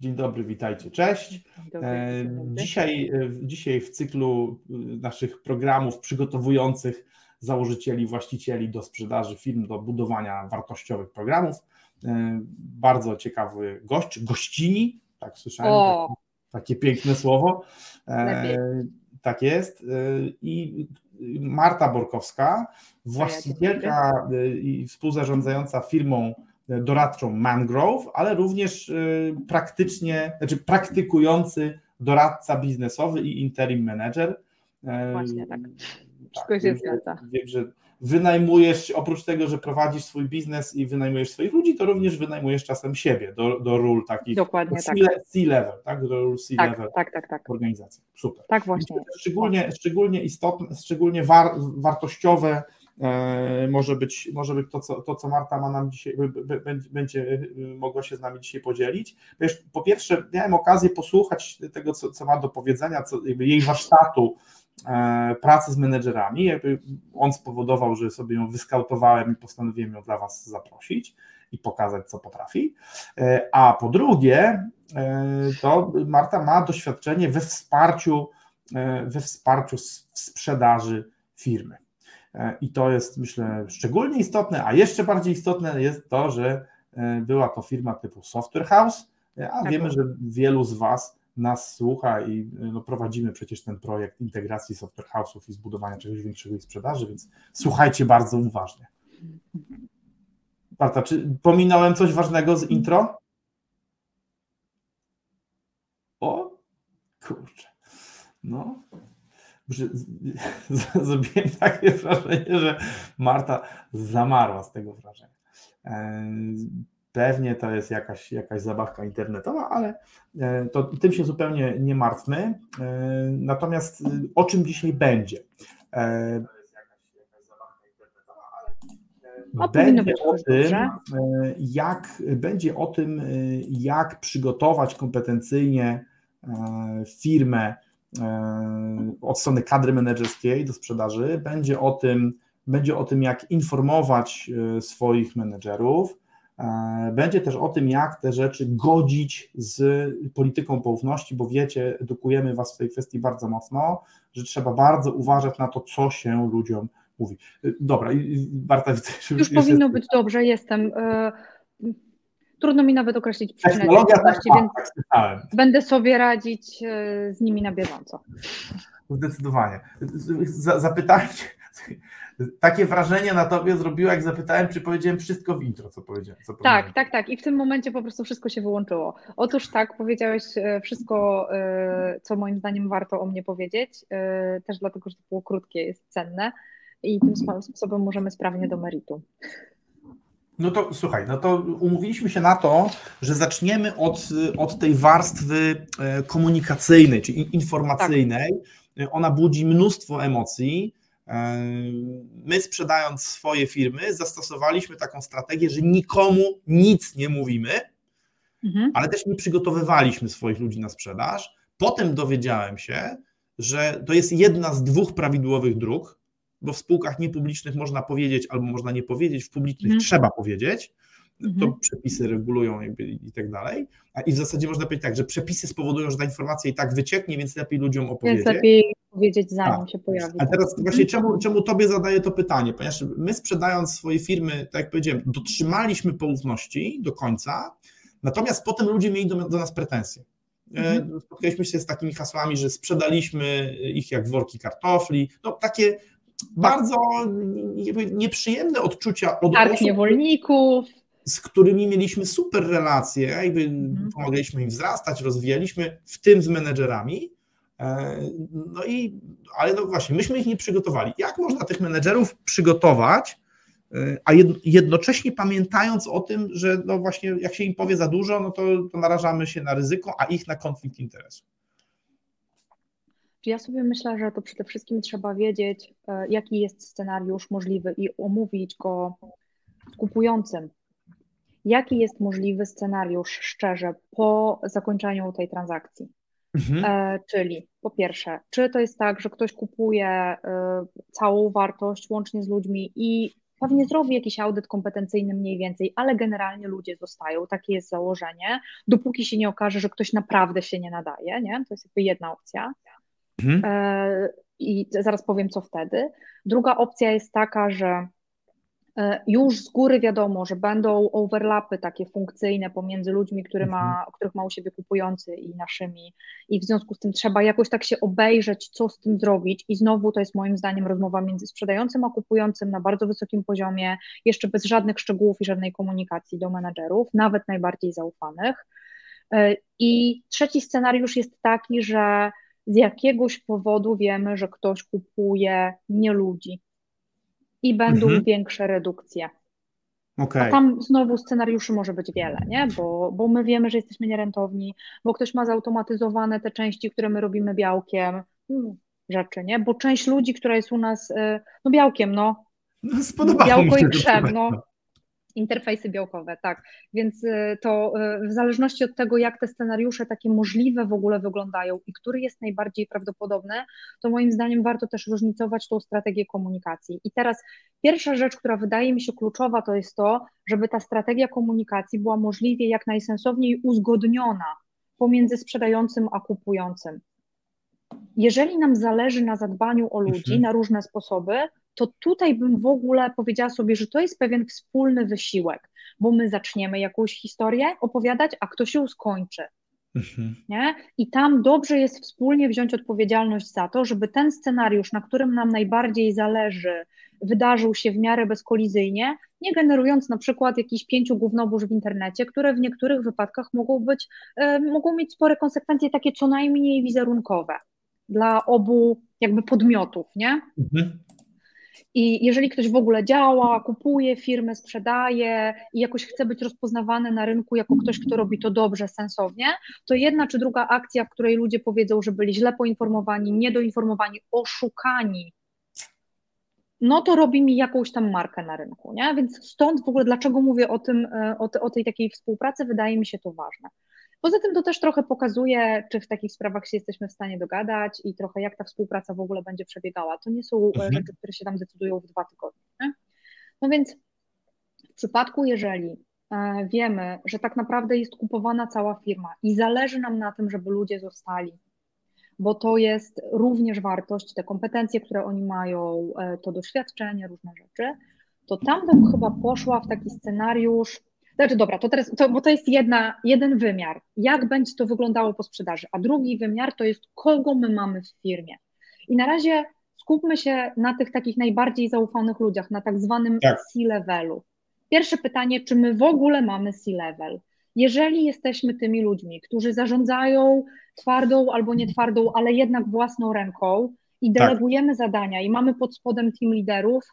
Dzień dobry, witajcie, cześć. Dobry, E. Dzisiaj, e, w- dzisiaj w cyklu e, naszych programów przygotowujących założycieli, właścicieli do sprzedaży firm, do budowania wartościowych programów. Bardzo ciekawy gość, gościni, tak słyszałem, O, takie, piękne słowo. Lepiej. Tak jest. I Marta Borkowska, właścicielka i współzarządzająca firmą doradczą Mangrove, ale również y, praktycznie, znaczy praktykujący doradca biznesowy i interim manager. Właśnie tak. Wszystko się wiem, że- zgadza. Wiem, że wynajmujesz, oprócz tego, że prowadzisz swój biznes i wynajmujesz swoich ludzi, to również wynajmujesz czasem siebie do, do ról takich Dokładnie tak. C- C-level, tak? Do ról C-level Tak, tak, tak, tak. organizacji. Super. Tak właśnie. Szczególnie, szczególnie istotne, szczególnie war, wartościowe może być, może być to, co, to, co Marta ma nam dzisiaj, będzie, e, mogła się z nami dzisiaj podzielić. Wiesz, po pierwsze, miałem okazję posłuchać tego, co, co ma do powiedzenia, co, jej warsztatu e, pracy z menedżerami. Jakby on spowodował, że sobie ją wyskautowałem i postanowiłem ją dla Was zaprosić i pokazać, co potrafi. E, A po drugie, e, to Marta ma doświadczenie we wsparciu e, we wsparciu w sprzedaży firmy. E, I to jest, myślę, szczególnie istotne, a jeszcze bardziej istotne jest to, że e, była to firma typu Software House, e, a Tak. wiemy, że wielu z Was nas słucha i no, prowadzimy przecież ten projekt integracji Software House'ów i zbudowania czegoś większego i sprzedaży, więc słuchajcie bardzo uważnie. Marta, czy pominąłem coś ważnego z intro? O, kurczę. No. Zrobiłem takie wrażenie, że Marta zamarła z tego wrażenia. E, Pewnie to jest jakaś, jakaś zabawka internetowa, ale e, to tym się zupełnie nie martwmy. E, Natomiast o czym dzisiaj będzie? Będzie o tym, jak będzie o tym, jak przygotować kompetencyjnie firmę od strony kadry menedżerskiej do sprzedaży. Będzie o tym, będzie o tym, jak informować e, swoich menedżerów. E, Będzie też o tym, jak te rzeczy godzić z polityką poufności, bo wiecie, edukujemy Was w tej kwestii bardzo mocno, że trzeba bardzo uważać na to, co się ludziom mówi. E, Dobra, Barta, widzę, że Już powinno być dobrze, jestem. Trudno mi nawet określić przyczynę tak, więc tak będę sobie radzić e, z nimi na bieżąco. Zdecydowanie. Zapytałem cię, takie wrażenie na tobie zrobiło, jak zapytałem, czy powiedziałem wszystko w intro, co powiedziałem. Co Tak, powiedziałem. tak, tak. I w tym momencie po prostu wszystko się wyłączyło. Otóż tak, powiedziałeś e, wszystko, e, co moim zdaniem warto o mnie powiedzieć, też dlatego, że to było krótkie, jest cenne i tym spo- sposobem możemy sprawnie do meritum. No to słuchaj, no to umówiliśmy się na to, że zaczniemy od, od tej warstwy e, komunikacyjnej, czyli informacyjnej. E, Ona budzi mnóstwo emocji. E, My sprzedając swoje firmy zastosowaliśmy taką strategię, że nikomu nic nie mówimy, Mhm. ale też nie przygotowywaliśmy swoich ludzi na sprzedaż. Potem dowiedziałem się, że to jest jedna z dwóch prawidłowych dróg, bo w spółkach niepublicznych można powiedzieć albo można nie powiedzieć, w publicznych Mhm. trzeba powiedzieć. To Mhm. przepisy regulują i tak dalej. A i w zasadzie można powiedzieć tak, że przepisy spowodują, że ta informacja i tak wycieknie, więc lepiej ludziom Więc opowiedzieć. lepiej powiedzieć zanim Tak. się pojawi. A teraz właśnie czemu, czemu tobie zadaję to pytanie? Ponieważ my sprzedając swoje firmy, tak jak powiedziałem, dotrzymaliśmy poufności do końca, natomiast potem ludzie mieli do, do nas pretensje. E, Mhm. Spotkaliśmy się z takimi hasłami, że sprzedaliśmy ich jak worki kartofli. No takie bardzo nieprzyjemne odczucia od Targ osób, niewolników. z którymi mieliśmy super relacje, jakby Mhm. pomagaliśmy im wzrastać, rozwijaliśmy, w tym z menedżerami. E, No i, ale no właśnie, myśmy ich nie przygotowali. Jak można tych menedżerów przygotować, e, a jed- jednocześnie pamiętając o tym, że no właśnie jak się im powie za dużo, no to, to narażamy się na ryzyko, a ich na konflikt interesu. Ja sobie myślę, że to przede wszystkim trzeba wiedzieć, e, jaki jest scenariusz możliwy i omówić go z kupującym. Jaki jest możliwy scenariusz szczerze po zakończeniu tej transakcji? Mhm. E, czyli po pierwsze, czy to jest tak, że ktoś kupuje e, całą wartość łącznie z ludźmi i pewnie zrobi jakiś audyt kompetencyjny mniej więcej, ale generalnie ludzie zostają, takie jest założenie, dopóki się nie okaże, że ktoś naprawdę się nie nadaje, nie? To jest jakby jedna opcja. Mhm. E, I zaraz powiem, co wtedy. Druga opcja jest taka, że e, już z góry wiadomo, że będą overlapy takie funkcyjne pomiędzy ludźmi, który ma, mhm. których ma u siebie kupujący i naszymi, i w związku z tym trzeba jakoś tak się obejrzeć, co z tym zrobić. I znowu to jest moim zdaniem rozmowa między sprzedającym a kupującym na bardzo wysokim poziomie, jeszcze bez żadnych szczegółów i żadnej komunikacji do menedżerów, nawet najbardziej zaufanych. E, I trzeci scenariusz jest taki, że z jakiegoś powodu wiemy, że ktoś kupuje nie ludzi i będą mhm. większe redukcje. Okay. A tam znowu scenariuszy może być wiele, nie? Bo, bo my wiemy, że jesteśmy nierentowni, bo ktoś ma zautomatyzowane te części, które my robimy białkiem, hmm, rzeczy, nie? Bo część ludzi, która jest u nas, y, no białkiem, no, no białko i krzem, no, Interfejsy białkowe, tak. Więc y, to y, w zależności od tego, jak te scenariusze takie możliwe w ogóle wyglądają i który jest najbardziej prawdopodobny, to moim zdaniem warto też różnicować tą strategię komunikacji. I teraz pierwsza rzecz, która wydaje mi się kluczowa, to jest to, żeby ta strategia komunikacji była możliwie jak najsensowniej uzgodniona pomiędzy sprzedającym a kupującym. Jeżeli nam zależy na zadbaniu o ludzi mhm. na różne sposoby, to tutaj bym w ogóle powiedziała sobie, że to jest pewien wspólny wysiłek, bo my zaczniemy jakąś historię opowiadać, a ktoś ją skończy. Mhm. Nie? I tam dobrze jest wspólnie wziąć odpowiedzialność za to, żeby ten scenariusz, na którym nam najbardziej zależy, wydarzył się w miarę bezkolizyjnie, nie generując na przykład jakichś pięciu gównobórz w internecie, które w niektórych wypadkach mogą być, y, mogą mieć spore konsekwencje takie co najmniej wizerunkowe dla obu jakby podmiotów, nie? Mhm. I jeżeli ktoś w ogóle działa, kupuje firmę, sprzedaje i jakoś chce być rozpoznawany na rynku jako ktoś, kto robi to dobrze, sensownie, to jedna czy druga akcja, w której ludzie powiedzą, że byli źle poinformowani, niedoinformowani, oszukani, no to robi mi jakąś tam markę na rynku, nie? Więc stąd w ogóle dlaczego mówię o tym, e, o, o tej takiej współpracy, wydaje mi się to ważne. Poza tym to też trochę pokazuje, czy w takich sprawach się jesteśmy w stanie dogadać i trochę jak ta współpraca w ogóle będzie przebiegała. To nie są e, mhm. rzeczy, które się tam decydują w dwa tygodnie. Nie? No więc w przypadku, jeżeli e, wiemy, że tak naprawdę jest kupowana cała firma i zależy nam na tym, żeby ludzie zostali, bo to jest również wartość, te kompetencje, które oni mają, e, to doświadczenie, różne rzeczy, to tam bym chyba poszła w taki scenariusz, znaczy dobra, to teraz, to, bo to jest jedna, jeden wymiar, jak będzie to wyglądało po sprzedaży, a drugi wymiar to jest kogo my mamy w firmie. I na razie skupmy się na tych takich najbardziej zaufanych ludziach, na tak zwanym tak. C-levelu. Pierwsze pytanie, czy my w ogóle mamy C-level? Jeżeli jesteśmy tymi ludźmi, którzy zarządzają twardą albo nietwardą, ale jednak własną ręką i tak. delegujemy tak. zadania i mamy pod spodem team liderów,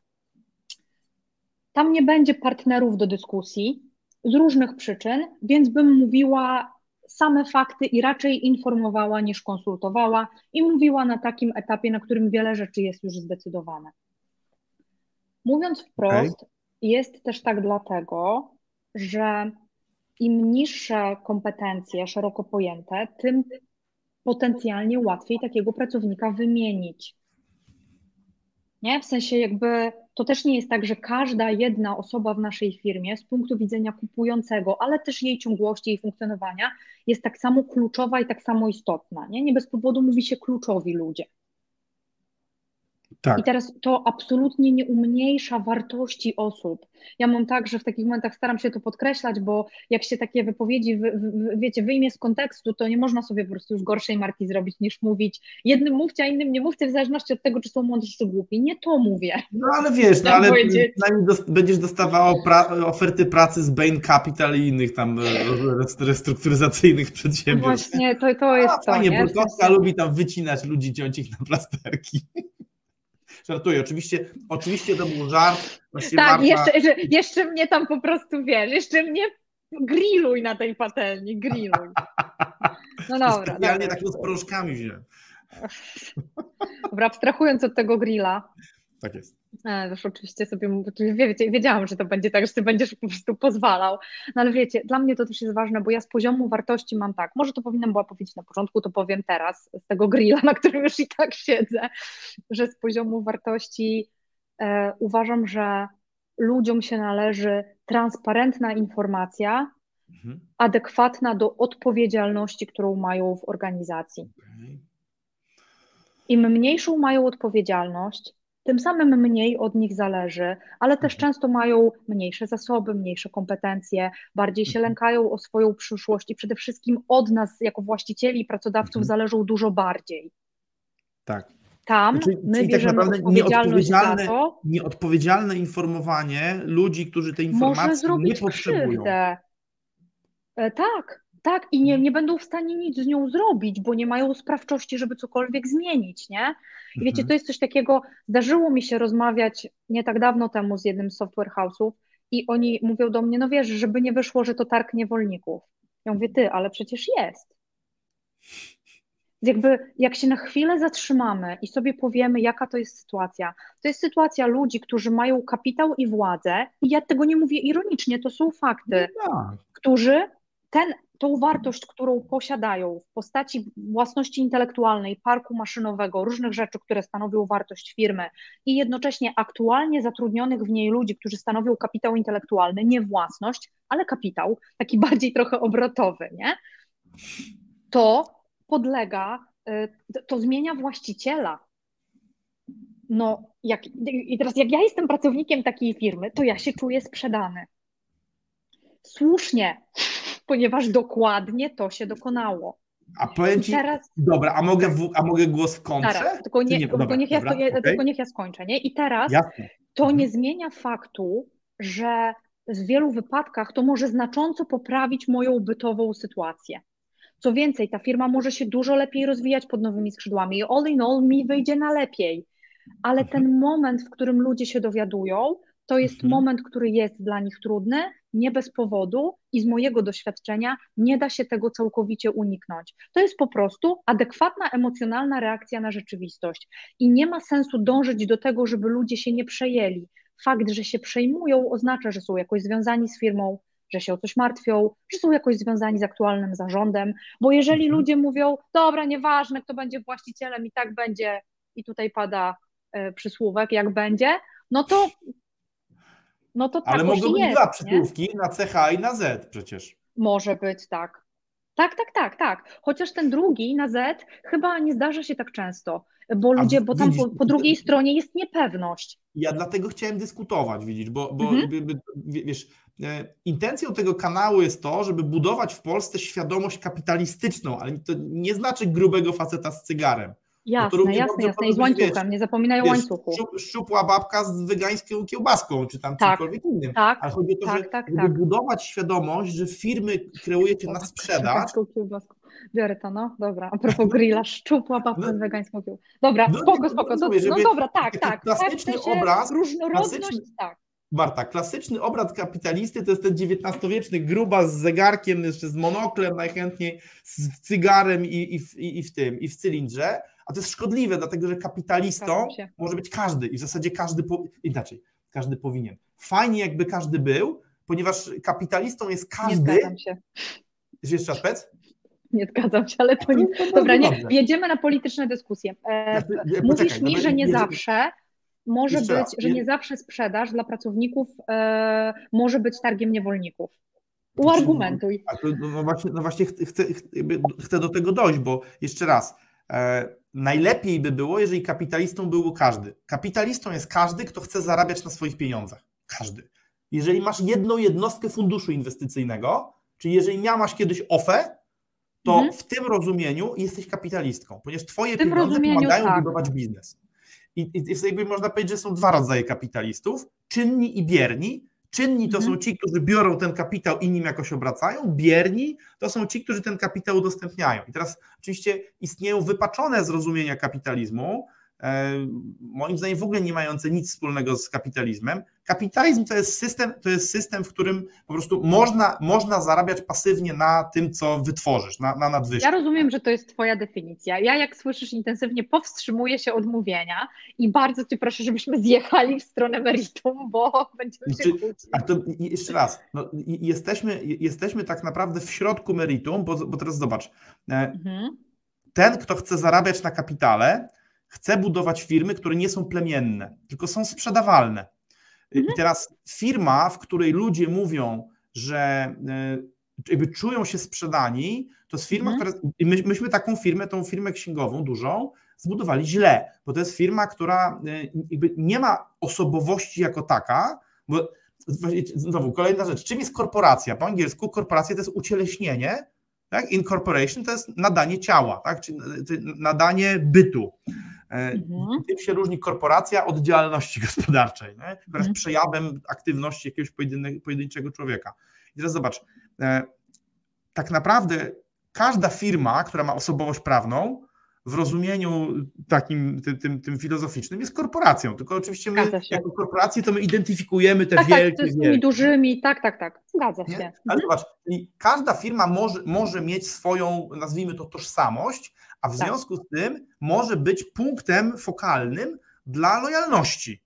tam nie będzie partnerów do dyskusji, z różnych przyczyn, więc bym mówiła same fakty i raczej informowała niż konsultowała i mówiła na takim etapie, na którym wiele rzeczy jest już zdecydowane. Mówiąc wprost, okay. jest też tak dlatego, że im niższe kompetencje, szeroko pojęte, tym potencjalnie łatwiej takiego pracownika wymienić. Nie? W sensie jakby to też nie jest tak, że każda jedna osoba w naszej firmie z punktu widzenia kupującego, ale też jej ciągłości i funkcjonowania jest tak samo kluczowa i tak samo istotna. Nie, nie bez powodu mówi się kluczowi ludzie. Tak. I teraz to absolutnie nie umniejsza wartości osób. Ja mam tak, że w takich momentach staram się to podkreślać, bo jak się takie wypowiedzi, wy, wy, wiecie, wyjmie z kontekstu, to nie można sobie po prostu już gorszej marki zrobić niż mówić jednym mówcie, a innym nie mówcie, w zależności od tego, czy są mądrzy, czy głupi. Nie to mówię. No ale wiesz, no, ale będziesz dostawała pra oferty pracy z Bain Capital i innych tam e, restrukturyzacyjnych przedsiębiorstw. Właśnie, to, to jest a, to. Fajnie, Burkowska lubi tam wycinać ludzi, ciąć ich na plasterki. Żartuję, oczywiście, oczywiście to był żart. tak, Marta... jeszcze, jeszcze mnie tam po prostu, wiesz, jeszcze mnie grilluj na tej patelni, grilluj. No dobra. Specjalnie tak z proszkami wziąłem. Dobra, abstrahując od tego grilla. Tak jest. E, Wiesz, oczywiście sobie wiecie, wiedziałam, że to będzie tak, że ty będziesz po prostu pozwalał. No ale wiecie, dla mnie to też jest ważne, bo ja z poziomu wartości mam tak, może to powinnam była powiedzieć na początku, to powiem teraz, z tego grilla, na którym już i tak siedzę, że z poziomu wartości e, uważam, że ludziom się należy transparentna informacja, mhm. adekwatna do odpowiedzialności, którą mają w organizacji. Okay. Im mniejszą mają odpowiedzialność, tym samym mniej od nich zależy, ale też mhm. często mają mniejsze zasoby, mniejsze kompetencje, bardziej się mhm. lękają o swoją przyszłość i przede wszystkim od nas, jako właścicieli i pracodawców, mhm. zależą dużo bardziej. Tak. Tam czyli, my czyli tak bierzemy tak odpowiedzialność nieodpowiedzialne, za to. Nieodpowiedzialne informowanie ludzi, którzy te informacje nie potrzebują. Krzywdę. E, tak, tak, i nie, nie będą w stanie nic z nią zrobić, bo nie mają sprawczości, żeby cokolwiek zmienić, nie? I wiecie, mhm. to jest coś takiego, zdarzyło mi się rozmawiać nie tak dawno temu z jednym z software house'ów i oni mówią do mnie, no wiesz, żeby nie wyszło, że to targ niewolników. Ja mówię, ty, ale przecież jest. Jakby, jak się na chwilę zatrzymamy i sobie powiemy, jaka to jest sytuacja, to jest sytuacja ludzi, którzy mają kapitał i władzę, i ja tego nie mówię ironicznie, to są fakty, no tak. którzy ten tą wartość, którą posiadają w postaci własności intelektualnej, parku maszynowego, różnych rzeczy, które stanowią wartość firmy i jednocześnie aktualnie zatrudnionych w niej ludzi, którzy stanowią kapitał intelektualny, nie własność, ale kapitał, taki bardziej trochę obrotowy, nie? To podlega, y, to zmienia właściciela. No, jak, i teraz jak ja jestem pracownikiem takiej firmy, to ja się czuję sprzedany. Słusznie, ponieważ dokładnie to się dokonało. A powiem ci, teraz, dobra, a mogę, w, a mogę głos w? Teraz, tylko, nie, nie, dobra, niech, ja, dobra, okay. tylko niech ja skończę, nie? I teraz Jasne. to mhm. nie zmienia faktu, że w wielu wypadkach to może znacząco poprawić moją bytową sytuację. Co więcej, ta firma może się dużo lepiej rozwijać pod nowymi skrzydłami. All in all mi wyjdzie na lepiej. Ale ten mhm. moment, w którym ludzie się dowiadują, to jest mhm. moment, który jest dla nich trudny, nie bez powodu i z mojego doświadczenia nie da się tego całkowicie uniknąć. To jest po prostu adekwatna emocjonalna reakcja na rzeczywistość i nie ma sensu dążyć do tego, żeby ludzie się nie przejęli. Fakt, że się przejmują, oznacza, że są jakoś związani z firmą, że się o coś martwią, że są jakoś związani z aktualnym zarządem, bo jeżeli mhm. ludzie mówią, dobra, nieważne, kto będzie właścicielem i tak będzie, i tutaj pada y, przysłówek, jak będzie, no to no to tak Ale mogą być dwa przytówki na CH i na Z przecież. Może być, tak. Tak, tak, tak, tak. Chociaż ten drugi na Z chyba nie zdarza się tak często, bo ludzie, bo tam po, po, drugiej stronie jest niepewność. Ja dlatego chciałem dyskutować, widzisz, bo, bo mhm. wiesz, e, intencją tego kanału jest to, żeby budować w Polsce świadomość kapitalistyczną, ale to nie znaczy grubego faceta z cygarem. Jasne, no jasne, jasne. I z łańcuchem, nie zapominają wiesz, łańcuchu. Szczupła babka z wegańską kiełbaską, czy tam tak, czymkolwiek innym. Tak, Ale chodzi o to, tak, że tak, żeby tak. budować świadomość, że firmy kreujecie na sprzedaż. Kiełbaską. Biorę to, no dobra. A propos grilla, szczupła babka no, z wegańską kiełbaską. Dobra, no, spoko, spoko. No, no dobra, tak, tak. Klasyczny tak, obraz. Różnorodność, klasyczny, tak. Marta, klasyczny obraz kapitalisty to jest ten XIX-wieczny gruba z zegarkiem, jeszcze z monoklem najchętniej, z cygarem i, i, i, i w tym, i w cylindrze, a to jest szkodliwe, dlatego że kapitalistą może być każdy i w zasadzie każdy, po... inaczej, każdy powinien. Fajnie jakby każdy był, ponieważ kapitalistą jest każdy. Nie zgadzam się. Jeszcze raz pec? Nie zgadzam się, ale to nie. Dobra, nie, jedziemy na polityczne dyskusje. E, mówisz mi, że nie zawsze może być, raz, że nie zawsze sprzedaż dla pracowników e, może być targiem niewolników. Uargumentuj. No, no właśnie, no właśnie chcę, chcę do tego dojść, bo jeszcze raz, e, najlepiej by było, jeżeli kapitalistą był każdy. Kapitalistą jest każdy, kto chce zarabiać na swoich pieniądzach. Każdy. Jeżeli masz jedną jednostkę funduszu inwestycyjnego, czyli jeżeli miałaś kiedyś OFE, to mhm. w tym rozumieniu jesteś kapitalistką, ponieważ twoje pieniądze pomagają tak. budować biznes. I, i, I można powiedzieć, że są dwa rodzaje kapitalistów, czynni i bierni. Czynni to mhm. są ci, którzy biorą ten kapitał i nim jakoś obracają, bierni to są ci, którzy ten kapitał udostępniają. I teraz oczywiście istnieją wypaczone zrozumienia kapitalizmu, moim zdaniem w ogóle nie mające nic wspólnego z kapitalizmem. Kapitalizm to jest system, to jest system, w którym po prostu można, można zarabiać pasywnie na tym, co wytworzysz, na, na nadwyżce. Ja rozumiem, że to jest Twoja definicja. Ja, jak słyszysz intensywnie, powstrzymuję się od mówienia i bardzo Cię proszę, żebyśmy zjechali w stronę meritum, bo będziemy się Znaczy. A to jeszcze raz, no, jesteśmy, jesteśmy tak naprawdę w środku meritum, bo, bo teraz zobacz, e, Mhm. ten, kto chce zarabiać na kapitale, chce budować firmy, które nie są plemienne, tylko są sprzedawalne. I teraz firma, w której ludzie mówią, że e, jakby czują się sprzedani, to jest firma, Mhm. która. My, myśmy taką firmę, tą firmę księgową dużą, zbudowali źle, bo to jest firma, która e, jakby nie ma osobowości jako taka, bo znowu kolejna rzecz. Czym jest korporacja? Po angielsku korporacja to jest ucieleśnienie, tak? Incorporation to jest nadanie ciała, tak? Czyli nadanie bytu. E, Mhm. Tym się różni korporacja od działalności gospodarczej, nie? która jest Mhm. przejawem aktywności jakiegoś pojedynczego człowieka. I teraz zobacz, e, tak naprawdę każda firma, która ma osobowość prawną, w rozumieniu takim tym, tym, tym filozoficznym jest korporacją. Tylko oczywiście my jako korporacje to my identyfikujemy te Tak, tak, wielkie, to z tymi dużymi, tak, tak, tak, zgadza Nie? się. Ale zobacz, i każda firma może, może mieć swoją, nazwijmy to, tożsamość, a w Tak. związku z tym może być punktem fokalnym dla lojalności.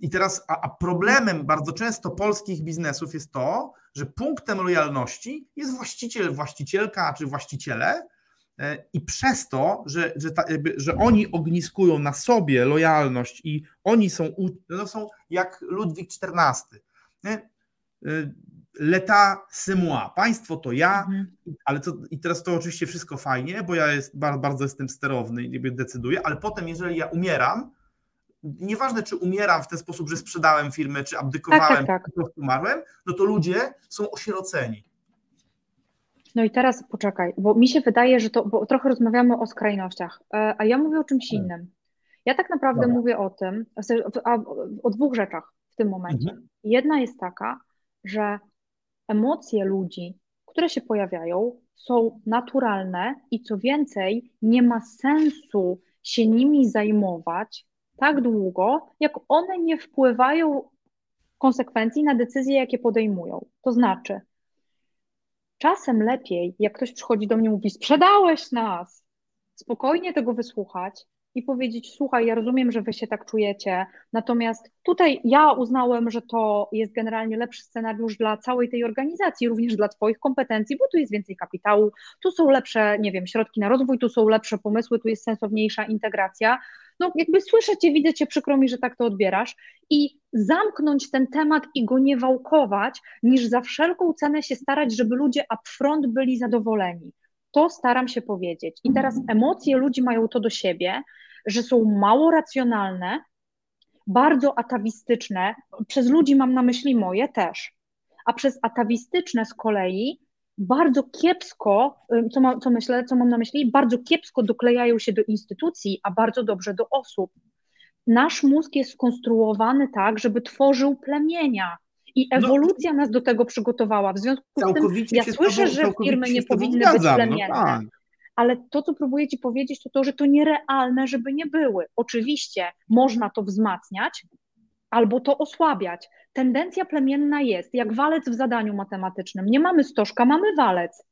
I teraz, a, a problemem bardzo często polskich biznesów jest to, że punktem lojalności jest właściciel, właścicielka czy właściciele, e, i przez to, że, że, ta, jakby, że oni ogniskują na sobie lojalność i oni są, no są jak Ludwik XIV. Nie? L'État, c'est moi. Państwo to ja, Mhm. ale to, i teraz to oczywiście wszystko fajnie, bo ja jest, bardzo, bardzo jestem sterowny i decyduję, ale potem, jeżeli ja umieram, nieważne czy umieram w ten sposób, że sprzedałem firmę, czy abdykowałem, Tak, tak, tak. czy umarłem, no to ludzie są osieroceni. No i teraz poczekaj, bo mi się wydaje, że to, bo trochę rozmawiamy o skrajnościach, e, a ja mówię o czymś innym. Ja tak naprawdę Dobra. mówię o tym, sensie, a, o dwóch rzeczach w tym momencie. Mhm. Jedna jest taka, że emocje ludzi, które się pojawiają, są naturalne i co więcej, nie ma sensu się nimi zajmować tak długo, jak one nie wpływają w konsekwencji na decyzje, jakie podejmują. To znaczy, czasem lepiej, jak ktoś przychodzi do mnie i mówi: Sprzedałeś nas, spokojnie tego wysłuchać i powiedzieć: Słuchaj, ja rozumiem, że wy się tak czujecie, natomiast tutaj ja uznałem, że to jest generalnie lepszy scenariusz dla całej tej organizacji, również dla Twoich kompetencji, bo tu jest więcej kapitału, tu są lepsze, nie wiem, środki na rozwój, tu są lepsze pomysły, tu jest sensowniejsza integracja. No, jakby słyszę Cię, widzę Cię, przykro mi, że tak to odbierasz, i zamknąć ten temat i go nie wałkować, niż za wszelką cenę się starać, żeby ludzie upfront byli zadowoleni. To staram się powiedzieć. I teraz emocje ludzi mają to do siebie, że są mało racjonalne, bardzo atawistyczne. Przez ludzi mam na myśli moje też, a przez atawistyczne z kolei bardzo kiepsko, y, co, ma, co myślę, co mam na myśli, bardzo kiepsko doklejają się do instytucji, a bardzo dobrze do osób. Nasz mózg jest skonstruowany tak, żeby tworzył plemienia. I No, ewolucja nas do tego przygotowała. W związku z tym ja słyszę, że firmy nie powinny być no plemienne. tak. Ale to, co próbuję Ci powiedzieć, to to, że to nierealne, żeby nie były. Oczywiście można to wzmacniać albo to osłabiać. Tendencja plemienna jest, jak walec w zadaniu matematycznym. Nie mamy stożka, mamy walec.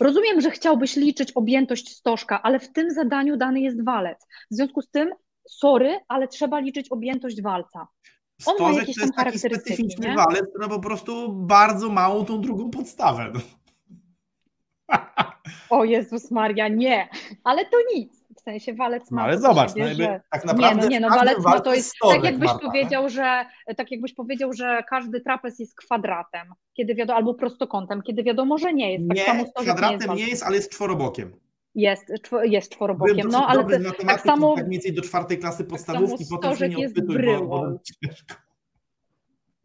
Rozumiem, że chciałbyś liczyć objętość stożka, ale w tym zadaniu dany jest walec. W związku z tym, sorry, ale trzeba liczyć objętość walca. On ma Stożek jakieś to tam jest taki charakterystyki, specyficzny nie? walec, który ma po prostu bardzo małą tą drugą podstawę. No. O Jezus Maria, nie, ale to nic. W sensie walec ma No ale zobacz, siebie, no że... tak Nie naprawdę no, nie no, w każdym walec ma to jest tak jakbyś Marta, nie? powiedział, że tak jakbyś powiedział, że każdy trapez jest kwadratem, kiedy wiadomo, albo prostokątem, kiedy wiadomo, że nie jest. Tak Nie, samo kwadratem nie nie jest, jest, ale jest czworobokiem. jest, jest czworobokiem, no ale matematyki, tak samo tak mniej więcej do czwartej klasy podstawówki, samo potem się nie jest odpytuj, bo, bo.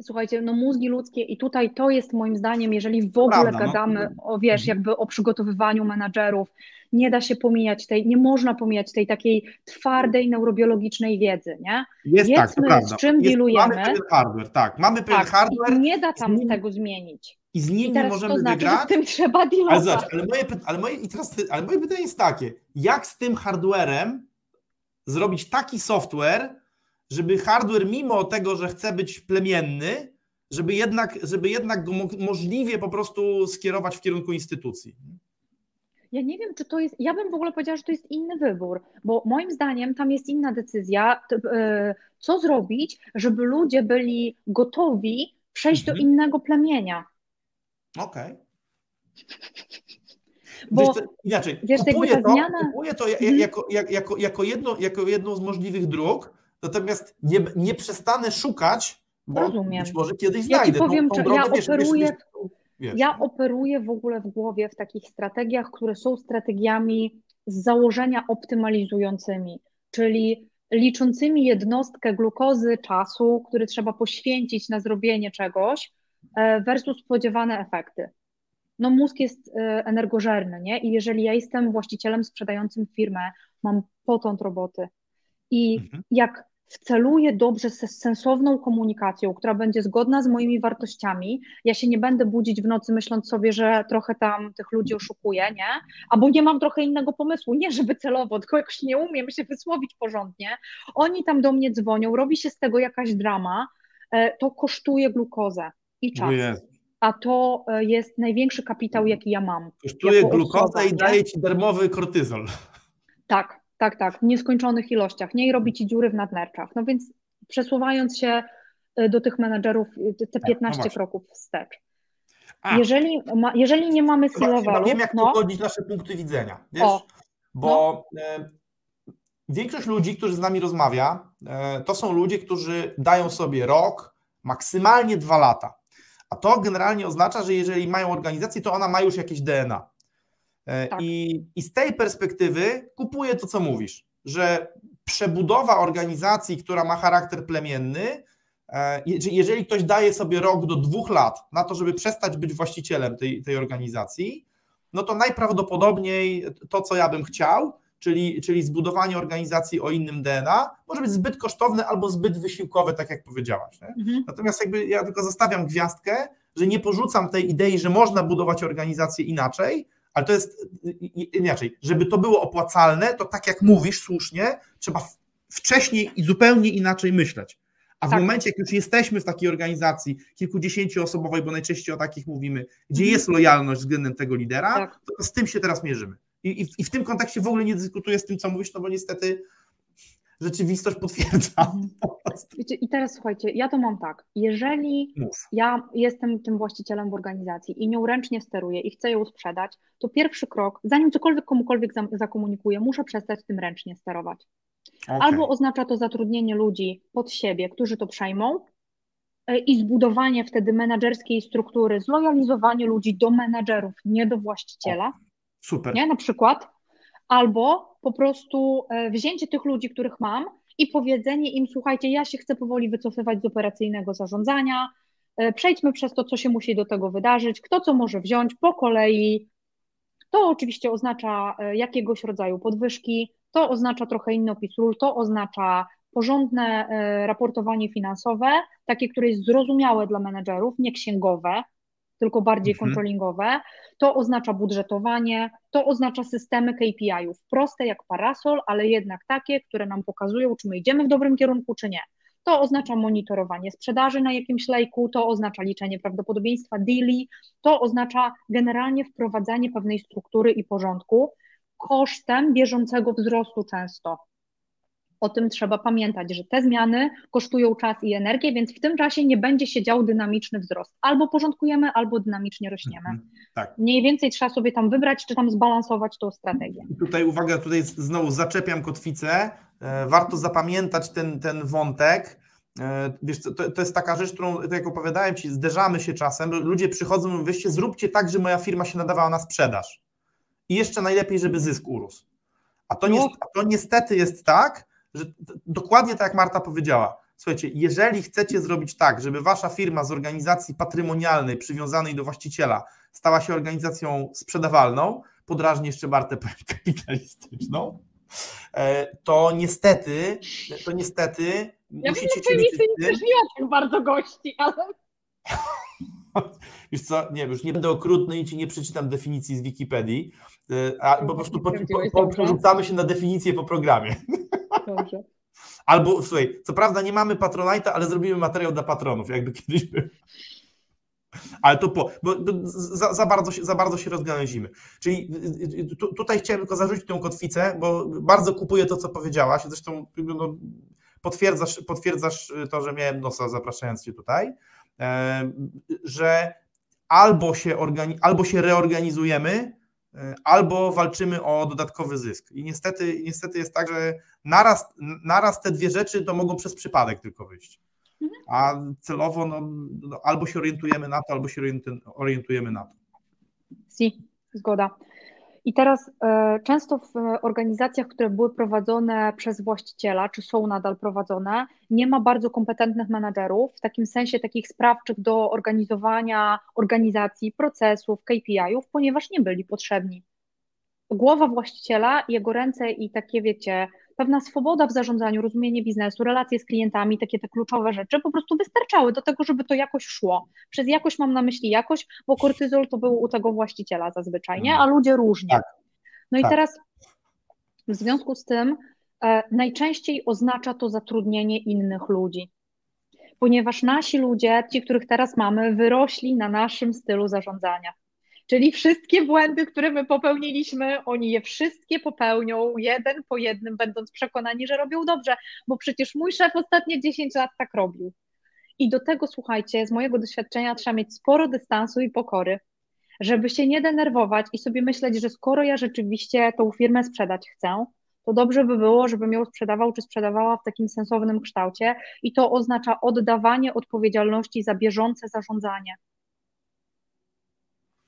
Słuchajcie, no mózgi ludzkie i tutaj to jest moim zdaniem, jeżeli w ogóle Prawda, no. gadamy o, wiesz, Mhm. jakby o przygotowywaniu menadżerów, nie da się pomijać tej, nie można pomijać tej takiej twardej neurobiologicznej wiedzy, nie? Jest tak, to Wiedzmy, prawda. z czym jest, dealujemy. Mamy pewien hardware, tak. Mamy pewien Tak, hardware i nie da tam nim- tego zmienić. i z I nim nie teraz możemy to znaczy, wygrać. z tym trzeba Ale dealować. zobacz, ale moje, ale moje, i teraz, ale moje pytanie jest takie, jak z tym hardwarem zrobić taki software, żeby hardware, mimo tego, że chce być plemienny, żeby jednak, żeby jednak go możliwie po prostu skierować w kierunku instytucji. Ja nie wiem, czy to jest. Ja bym w ogóle powiedziała, że to jest inny wybór, bo moim zdaniem tam jest inna decyzja, e, co zrobić, żeby ludzie byli gotowi przejść mhm. do innego plemienia. Okej. Okay. Bo wiesz, inaczej, wiesz, kupuję, to, zmiana... kupuję to mhm. jako, jako, jako, jedno, jako jedną z możliwych dróg, natomiast nie, nie przestanę szukać, bo Rozumiem. być może kiedyś ja znajdę. Powiem, tą, tą ja wiesz, operuję, wiesz, wiesz, ja operuję w ogóle w głowie w takich strategiach, które są strategiami z założenia optymalizującymi, czyli liczącymi jednostkę glukozy czasu, który trzeba poświęcić na zrobienie czegoś e, versus spodziewane efekty no mózg jest e, energożerny, nie? I jeżeli ja jestem właścicielem sprzedającym firmę, mam potąd roboty i mhm. jak wceluję dobrze z sensowną komunikacją, która będzie zgodna z moimi wartościami, ja się nie będę budzić w nocy myśląc sobie, że trochę tam tych ludzi oszukuję, nie? Albo nie mam trochę innego pomysłu, nie żeby celowo, tylko jakoś nie umiem się wysłowić porządnie. Oni tam do mnie dzwonią, robi się z tego jakaś drama, e, to kosztuje glukozę i czas a to e, jest największy kapitał, mhm. jaki ja mam. Kosztuje glukozę i daje ci darmowy kortyzol. Tak, tak, tak, w nieskończonych ilościach, nie i robi ci dziury w nadnerczach. No więc przesuwając się e, do tych menedżerów, e, te 15 tak, no kroków wstecz. A. Jeżeli, ma, jeżeli nie mamy C-levelu... Wiem, jak no, pogodzić nasze punkty widzenia, wiesz? O, bo no. większość ludzi, którzy z nami rozmawia, to są ludzie, którzy dają sobie rok, maksymalnie dwa lata a to generalnie oznacza, że jeżeli mają organizację, to ona ma już jakieś DNA. E, tak. I, I z tej perspektywy kupuję to, co mówisz, że przebudowa organizacji, która ma charakter plemienny, e, jeżeli ktoś daje sobie rok do dwóch lat na to, żeby przestać być właścicielem tej, tej organizacji, no to najprawdopodobniej to, co ja bym chciał, czyli, czyli zbudowanie organizacji o innym DNA, może być zbyt kosztowne albo zbyt wysiłkowe, tak jak powiedziałaś. Mhm. Natomiast jakby ja tylko zostawiam gwiazdkę, że nie porzucam tej idei, że można budować organizację inaczej, ale to jest inaczej. Żeby to było opłacalne, to tak jak mówisz słusznie, trzeba wcześniej i zupełnie inaczej myśleć. A w tak. momencie, jak już jesteśmy w takiej organizacji kilkudziesięcioosobowej, bo najczęściej o takich mówimy, gdzie mhm. jest lojalność względem tego lidera, tak. to z tym się teraz mierzymy. I, i, I, w tym kontekście w ogóle nie dyskutuję z tym, co mówisz, no bo niestety rzeczywistość potwierdza. Mhm. I teraz słuchajcie, ja to mam tak. Jeżeli Mów. ja jestem tym właścicielem w organizacji i nią ręcznie steruję i chcę ją sprzedać, to pierwszy krok, zanim cokolwiek komukolwiek zakomunikuję, muszę przestać tym ręcznie sterować. Okay. Albo oznacza to zatrudnienie ludzi pod siebie, którzy to przejmą, e, i zbudowanie wtedy menedżerskiej struktury, zlojalizowanie ludzi do menedżerów, nie do właściciela. Super. Nie, na przykład. Albo po prostu e, wzięcie tych ludzi, których mam i powiedzenie im, słuchajcie, ja się chcę powoli wycofywać z operacyjnego zarządzania, e, przejdźmy przez to, co się musi do tego wydarzyć, kto co może wziąć po kolei. To oczywiście oznacza e, jakiegoś rodzaju podwyżki, to oznacza trochę inny opis ról, to oznacza porządne raportowanie finansowe, takie, które jest zrozumiałe dla menedżerów, nie księgowe, tylko bardziej mhm. controllingowe. To oznacza budżetowanie, to oznacza systemy KPI-ów, proste jak parasol, ale jednak takie, które nam pokazują, czy my idziemy w dobrym kierunku, czy nie. To oznacza monitorowanie sprzedaży na jakimś lejku, to oznacza liczenie prawdopodobieństwa deali, to oznacza generalnie wprowadzanie pewnej struktury i porządku kosztem bieżącego wzrostu często. O tym trzeba pamiętać, że te zmiany kosztują czas i energię, więc w tym czasie nie będzie się dział dynamiczny wzrost. Albo porządkujemy, albo dynamicznie rośniemy. Mhm, tak. Mniej więcej trzeba sobie tam wybrać, czy tam zbalansować tą strategię. I tutaj uwaga, tutaj znowu zaczepiam kotwicę. E, warto zapamiętać ten, ten wątek. E, wiesz, to, to jest taka rzecz, którą, tak jak opowiadałem Ci, zderzamy się czasem. Ludzie przychodzą i mówią, weźcie, zróbcie tak, żeby moja firma się nadawała na sprzedaż. I jeszcze najlepiej, żeby zysk urósł. A to, no. a to niestety jest tak, że dokładnie tak jak Marta powiedziała, słuchajcie, jeżeli chcecie zrobić tak, żeby wasza firma z organizacji patrymonialnej przywiązanej do właściciela stała się organizacją sprzedawalną, podrażnie jeszcze Martę kapitalistyczną, e, to niestety, to niestety ja musicie się liczyć też nie tych bardzo gości, ale... Wiesz co, nie, już nie będę okrutny i ci nie przeczytam definicji z Wikipedii, e, a po prostu po, po, porzucamy się na definicję po programie. Dobrze. Albo, słuchaj, co prawda nie mamy Patronite'a, ale zrobimy materiał dla patronów, jakby kiedyś był. Ale to po, bo za, za, bardzo, się, za bardzo się rozgałęzimy. Czyli tu, tutaj chciałem tylko zarzucić tę kotwicę, bo bardzo kupuję to, co powiedziałaś. Zresztą no, potwierdzasz, potwierdzasz to, że miałem nosa zapraszając Cię tutaj, e, że albo się, organi- albo się reorganizujemy, albo walczymy o dodatkowy zysk. I niestety, niestety jest tak, że naraz, naraz te dwie rzeczy to mogą przez przypadek tylko wyjść. Mhm. A celowo no, no, albo się orientujemy na to, albo się orientujemy na to. Si, zgoda. I teraz e, często w organizacjach, które były prowadzone przez właściciela, czy są nadal prowadzone, nie ma bardzo kompetentnych menedżerów, w takim sensie takich sprawczych do organizowania organizacji, procesów, KPI-ów, ponieważ nie byli potrzebni. Głowa właściciela, jego ręce i takie, wiecie, pewna swoboda w zarządzaniu, rozumienie biznesu, relacje z klientami, takie te kluczowe rzeczy po prostu wystarczały do tego, żeby to jakoś szło. Przez jakość mam na myśli jakość, bo kortyzol to był u tego właściciela zazwyczaj, nie? Mhm. A ludzie różnie. Tak. No i tak. teraz w związku z tym e, najczęściej oznacza to zatrudnienie innych ludzi. Ponieważ nasi ludzie, ci, których teraz mamy, wyrośli na naszym stylu zarządzania. Czyli wszystkie błędy, które my popełniliśmy, oni je wszystkie popełnią jeden po jednym, będąc przekonani, że robią dobrze, bo przecież mój szef ostatnie 10 lat tak robił. I do tego, słuchajcie, z mojego doświadczenia trzeba mieć sporo dystansu i pokory, żeby się nie denerwować i sobie myśleć, że skoro ja rzeczywiście tą firmę sprzedać chcę, to dobrze by było, żebym ją sprzedawał czy sprzedawała w takim sensownym kształcie i to oznacza oddawanie odpowiedzialności za bieżące zarządzanie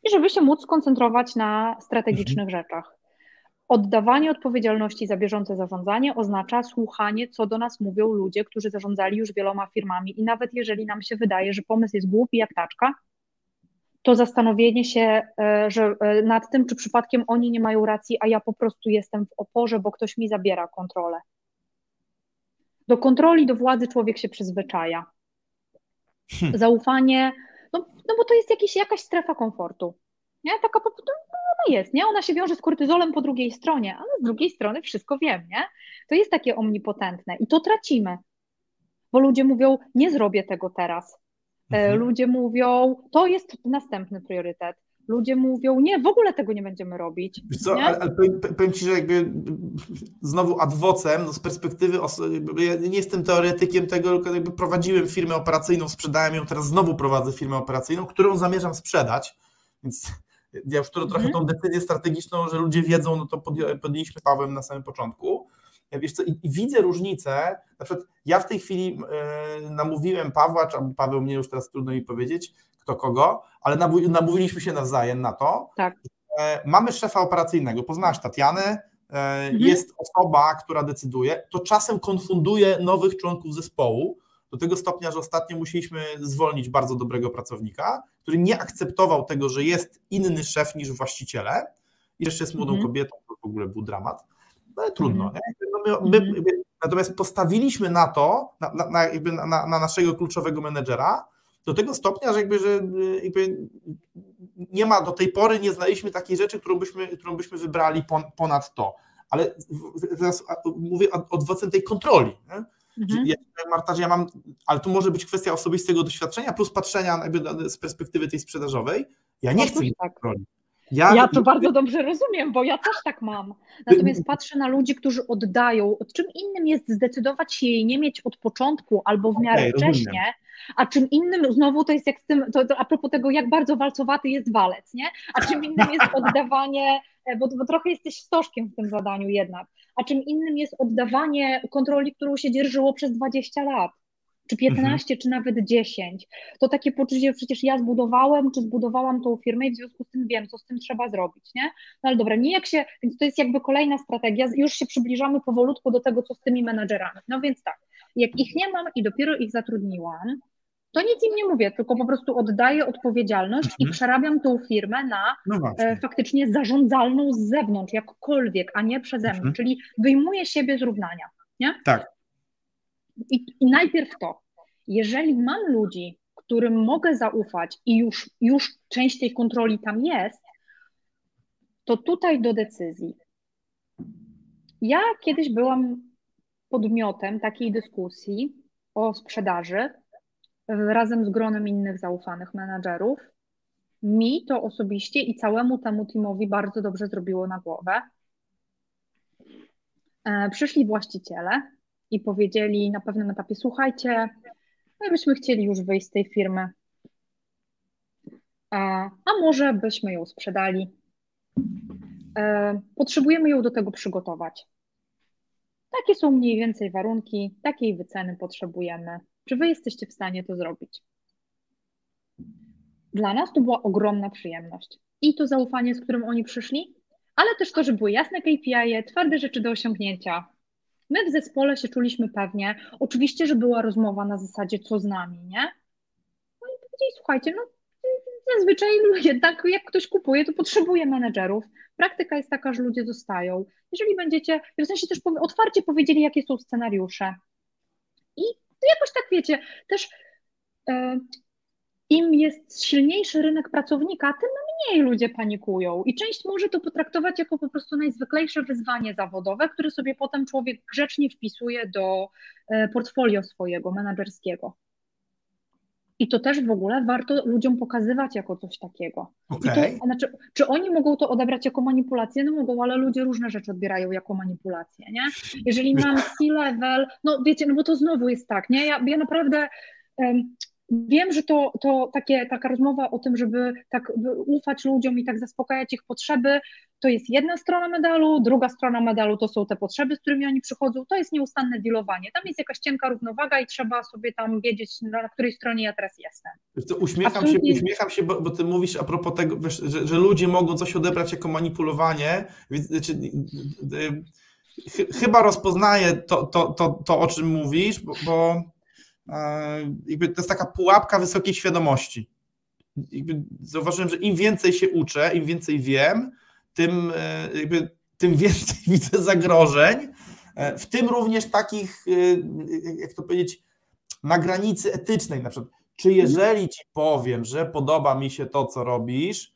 i żeby się móc skoncentrować na strategicznych mhm. rzeczach. Oddawanie odpowiedzialności za bieżące zarządzanie oznacza słuchanie, co do nas mówią ludzie, którzy zarządzali już wieloma firmami. I nawet jeżeli nam się wydaje, że pomysł jest głupi jak taczka, to zastanowienie się e, że, e, nad tym, czy przypadkiem oni nie mają racji, a ja po prostu jestem w oporze, bo ktoś mi zabiera kontrolę. Do kontroli, do władzy człowiek się przyzwyczaja. Hmm. Zaufanie no, no bo to jest jakiś, jakaś strefa komfortu. Nie? Taka po prostu no, ona jest, nie? Ona się wiąże z kortyzolem po drugiej stronie, ale z drugiej strony wszystko wiem, nie? To jest takie omnipotentne i to tracimy. Bo ludzie mówią, nie zrobię tego teraz. E, mhm. Ludzie mówią, to jest następny priorytet. Ludzie mówią, nie, w ogóle tego nie będziemy robić. Wiesz co, ale, ale powiem, powiem, Ci, że jakby znowu adwocem, no z perspektywy, ja nie jestem teoretykiem tego, tylko jakby prowadziłem firmę operacyjną, sprzedałem ją, teraz znowu prowadzę firmę operacyjną, którą zamierzam sprzedać, więc ja już trochę mhm. tą decyzję strategiczną, że ludzie wiedzą, no to podjęliśmy Pawłem na samym początku. Ja wiesz co, i, i, widzę różnicę, na przykład ja w tej chwili e, namówiłem Pawła, czy Paweł mnie już teraz trudno mi powiedzieć, kto kogo, ale namówiliśmy się nawzajem na to. Tak. Mamy szefa operacyjnego, poznałaś Tatianę, e, mhm. jest osoba, która decyduje, to czasem konfunduje nowych członków zespołu, do tego stopnia, że ostatnio musieliśmy zwolnić bardzo dobrego pracownika, który nie akceptował tego, że jest inny szef niż właściciele i jeszcze jest młodą mhm. kobietą, to w ogóle był dramat. No ale trudno. Mhm. No my, my, my, natomiast postawiliśmy na to, na, na, na, na, naszego kluczowego menedżera, do tego stopnia, że jakby, że y, jakby nie ma do tej pory, nie znaliśmy takiej rzeczy, którą byśmy, którą byśmy wybrali ponad to. Ale teraz mówię odwocem tej kontroli. Mhm. Ja, Marta, że ja mam, ale to może być kwestia osobistego doświadczenia plus patrzenia jakby z perspektywy tej sprzedażowej. Ja nie chcę tak. kontroli. Ja, ja to bardzo dobrze rozumiem, bo ja też tak mam. Natomiast patrzę na ludzi, którzy oddają. Od czym innym jest zdecydować się jej nie mieć od początku albo w miarę okay, wcześnie, rozumiem. a czym innym znowu to jest jak z tym, to, to a propos tego, jak bardzo walcowaty jest walec, nie? A czym innym jest oddawanie, e, bo, bo trochę jesteś stożkiem w tym zadaniu jednak, a czym innym jest oddawanie kontroli, którą się dzierżyło przez 20 lat czy 15, mhm. czy nawet 10. To takie poczucie, przecież ja zbudowałem, czy zbudowałam tą firmę i w związku z tym wiem, co z tym trzeba zrobić, nie? No ale dobra, nie jak się, więc to jest jakby kolejna strategia, już się przybliżamy powolutku do tego, co z tymi menadżerami. No więc tak, jak ich nie mam i dopiero ich zatrudniłam, to nic im nie mówię, tylko po prostu oddaję odpowiedzialność mhm. i przerabiam tą firmę na no e, faktycznie zarządzalną z zewnątrz, jakkolwiek, a nie przeze mnie, mhm. czyli wyjmuję siebie z równania. Nie? Tak. I, I najpierw to, jeżeli mam ludzi, którym mogę zaufać i już, już część tej kontroli tam jest, to tutaj do decyzji. Ja kiedyś byłam podmiotem takiej dyskusji o sprzedaży razem z gronem innych zaufanych menadżerów. Mi to osobiście i całemu temu teamowi bardzo dobrze zrobiło na głowę. E, przyszli właściciele i powiedzieli na pewnym etapie: Słuchajcie, my byśmy chcieli już wyjść z tej firmy, a, a może byśmy ją sprzedali. E, potrzebujemy ją do tego przygotować. Takie są mniej więcej warunki, takiej wyceny potrzebujemy. Czy wy jesteście w stanie to zrobić? Dla nas to była ogromna przyjemność. I to zaufanie, z którym oni przyszli, ale też to, że były jasne KPI, twarde rzeczy do osiągnięcia. My w zespole się czuliśmy pewnie. Oczywiście, że była rozmowa na zasadzie, co z nami, nie? No i powiedzieli, słuchajcie, no zazwyczaj jednak jak ktoś kupuje, to potrzebuje menedżerów. Praktyka jest taka, że ludzie zostają. Jeżeli będziecie, w sensie też otwarcie powiedzieli, jakie są scenariusze. I jakoś tak wiecie, też e, im jest silniejszy rynek pracownika, tym mniej ludzie panikują. I część może to potraktować jako po prostu najzwyklejsze wyzwanie zawodowe, które sobie potem człowiek grzecznie wpisuje do e, portfolio swojego menedżerskiego. I to też w ogóle warto ludziom pokazywać jako coś takiego. Okay. To, znaczy, czy oni mogą to odebrać jako manipulację? No mogą, ale ludzie różne rzeczy odbierają jako manipulację, nie? Jeżeli mam C-level, no wiecie, no bo to znowu jest tak, nie? Ja, ja naprawdę um, Wiem, że to, to takie, taka rozmowa o tym, żeby tak ufać ludziom i tak zaspokajać ich potrzeby, to jest jedna strona medalu, druga strona medalu to są te potrzeby, z którymi oni przychodzą, to jest nieustanne dealowanie. Tam jest jakaś cienka równowaga i trzeba sobie tam wiedzieć, na której stronie ja teraz jestem. To uśmiecham się, uśmiecham się bo, bo, ty mówisz a propos tego, wiesz, że, że, ludzie mogą coś odebrać jako manipulowanie. Znaczy, chyba rozpoznaję to, to, to, to, o czym mówisz, bo, bo jakby to jest taka pułapka wysokiej świadomości. Jakby zauważyłem, że im więcej się uczę, im więcej wiem, tym, e, jakby, tym więcej widzę zagrożeń, e, w tym również takich, e, jak to powiedzieć, na granicy etycznej. Na przykład, czy jeżeli ci powiem, że podoba mi się to, co robisz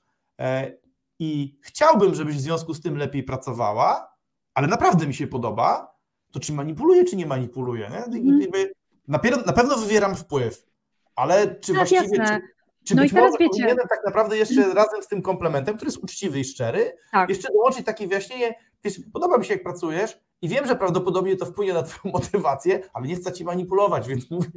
i chciałbym, żebyś w związku z tym lepiej pracowała, ale naprawdę mi się podoba, to czy manipuluję, czy nie manipuluję? Nie? Na, na pewno wywieram wpływ, ale czy tak, właściwie, jasne. czy, no być może wiecie... tak naprawdę jeszcze razem z tym komplementem, który jest uczciwy i szczery, tak. jeszcze dołączyć takie wyjaśnienie, wiesz, podoba mi się jak pracujesz i wiem, że prawdopodobnie to wpłynie na twoją motywację, ale nie chcę ci manipulować, więc mówię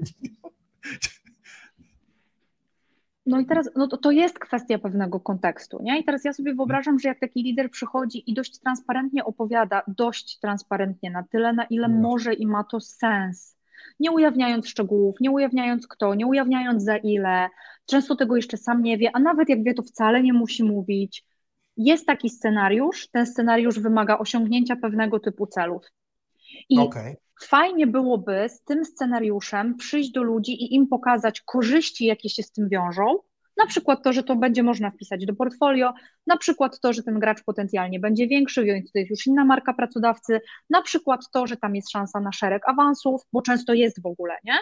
no i teraz no to, to jest kwestia pewnego kontekstu, nie? I teraz ja sobie wyobrażam, że jak taki lider przychodzi i dość transparentnie opowiada, dość transparentnie na tyle, na ile no. może i ma to sens, nie ujawniając szczegółów, nie ujawniając kto, nie ujawniając za ile, często tego jeszcze sam nie wie, a nawet jak wie, to wcale nie musi mówić. Jest taki scenariusz, ten scenariusz wymaga osiągnięcia pewnego typu celów. I okay. fajnie byłoby z tym scenariuszem przyjść do ludzi i im pokazać korzyści, jakie się z tym wiążą, na przykład to, że to będzie można wpisać do portfolio, na przykład to, że ten gracz potencjalnie będzie większy, więc to jest już inna marka pracodawcy, na przykład to, że tam jest szansa na szereg awansów, bo często jest w ogóle, nie?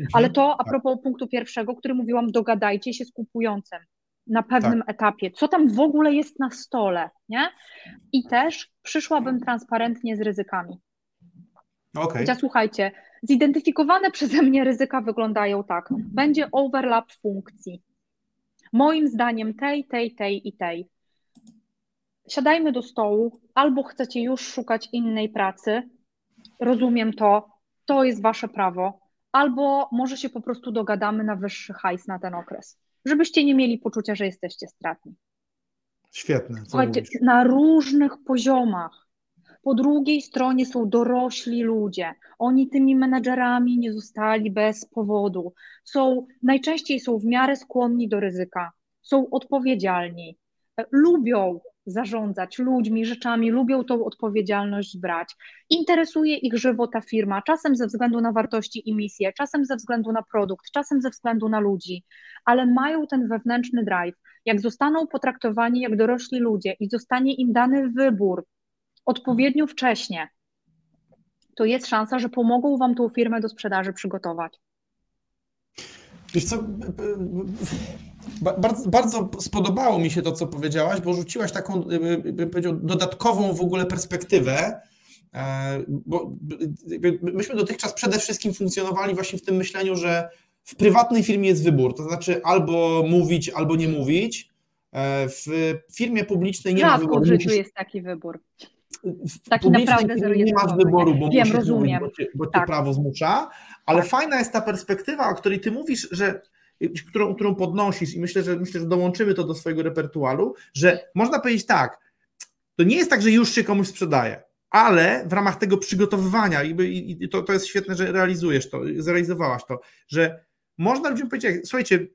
Mhm. Ale to a tak. propos punktu pierwszego, który mówiłam, dogadajcie się z kupującym na pewnym tak. etapie, co tam w ogóle jest na stole, nie? I też przyszłabym transparentnie z ryzykami. Okay. Ja, słuchajcie, zidentyfikowane przeze mnie ryzyka wyglądają tak. Będzie overlap funkcji. Moim zdaniem tej, tej, tej i tej. Siadajmy do stołu, albo chcecie już szukać innej pracy, rozumiem to, to jest wasze prawo, albo może się po prostu dogadamy na wyższy hajs na ten okres, żebyście nie mieli poczucia, że jesteście stratni. Świetne. Słuchajcie, na różnych poziomach po drugiej stronie są dorośli ludzie. Oni tymi menedżerami nie zostali bez powodu. Są, najczęściej są w miarę skłonni do ryzyka, są odpowiedzialni, lubią zarządzać ludźmi, rzeczami, lubią tą odpowiedzialność brać. Interesuje ich żywo ta firma, czasem ze względu na wartości i misję, czasem ze względu na produkt, czasem ze względu na ludzi, ale mają ten wewnętrzny drive. Jak zostaną potraktowani jak dorośli ludzie i zostanie im dany wybór, odpowiednio wcześnie, to jest szansa, że pomogą Wam tą firmę do sprzedaży przygotować. Wiesz co, bardzo, bardzo spodobało mi się to, co powiedziałaś, bo rzuciłaś taką, bym powiedział, dodatkową w ogóle perspektywę, bo myśmy dotychczas przede wszystkim funkcjonowali właśnie w tym myśleniu, że w prywatnej firmie jest wybór, to znaczy albo mówić, albo nie mówić. W firmie publicznej nie Rzadko ma wyboru. w życiu jest taki wybór. Taki naprawdę nie masz wyboru, bo Wiem, rozumiem. mówić, bo cię, bo cię Tak. prawo zmusza, ale Tak. fajna jest ta perspektywa, o której ty mówisz, że którą, którą podnosisz i myślę, że myślę, że dołączymy to do swojego repertuaru, że można powiedzieć tak, to nie jest tak, że już się komuś sprzedaje, ale w ramach tego przygotowywania i, to, to jest świetne, że realizujesz to, zrealizowałaś to, że można ludziom powiedzieć, słuchajcie,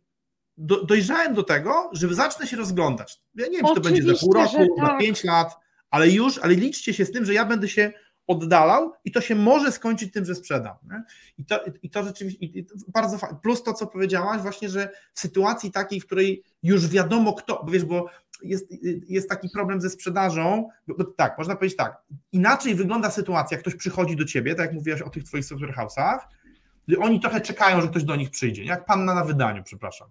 do, dojrzałem do tego, że zacznę się rozglądać. Ja nie wiem, czy to będzie za pół Oczywiście, roku, że za tak. pięć lat, ale już, ale liczcie się z tym, że ja będę się oddalał i to się może skończyć tym, że sprzedam. Nie? I, to, I to rzeczywiście i to bardzo fajnie. Plus to, co powiedziałaś, właśnie, że w sytuacji takiej, w której już wiadomo kto, bo wiesz, bo jest, jest taki problem ze sprzedażą, bo, bo tak, można powiedzieć tak, inaczej wygląda sytuacja, ktoś przychodzi do ciebie, tak jak mówiłaś o tych twoich software house'ach, oni trochę czekają, że ktoś do nich przyjdzie, jak panna na wydaniu, przepraszam.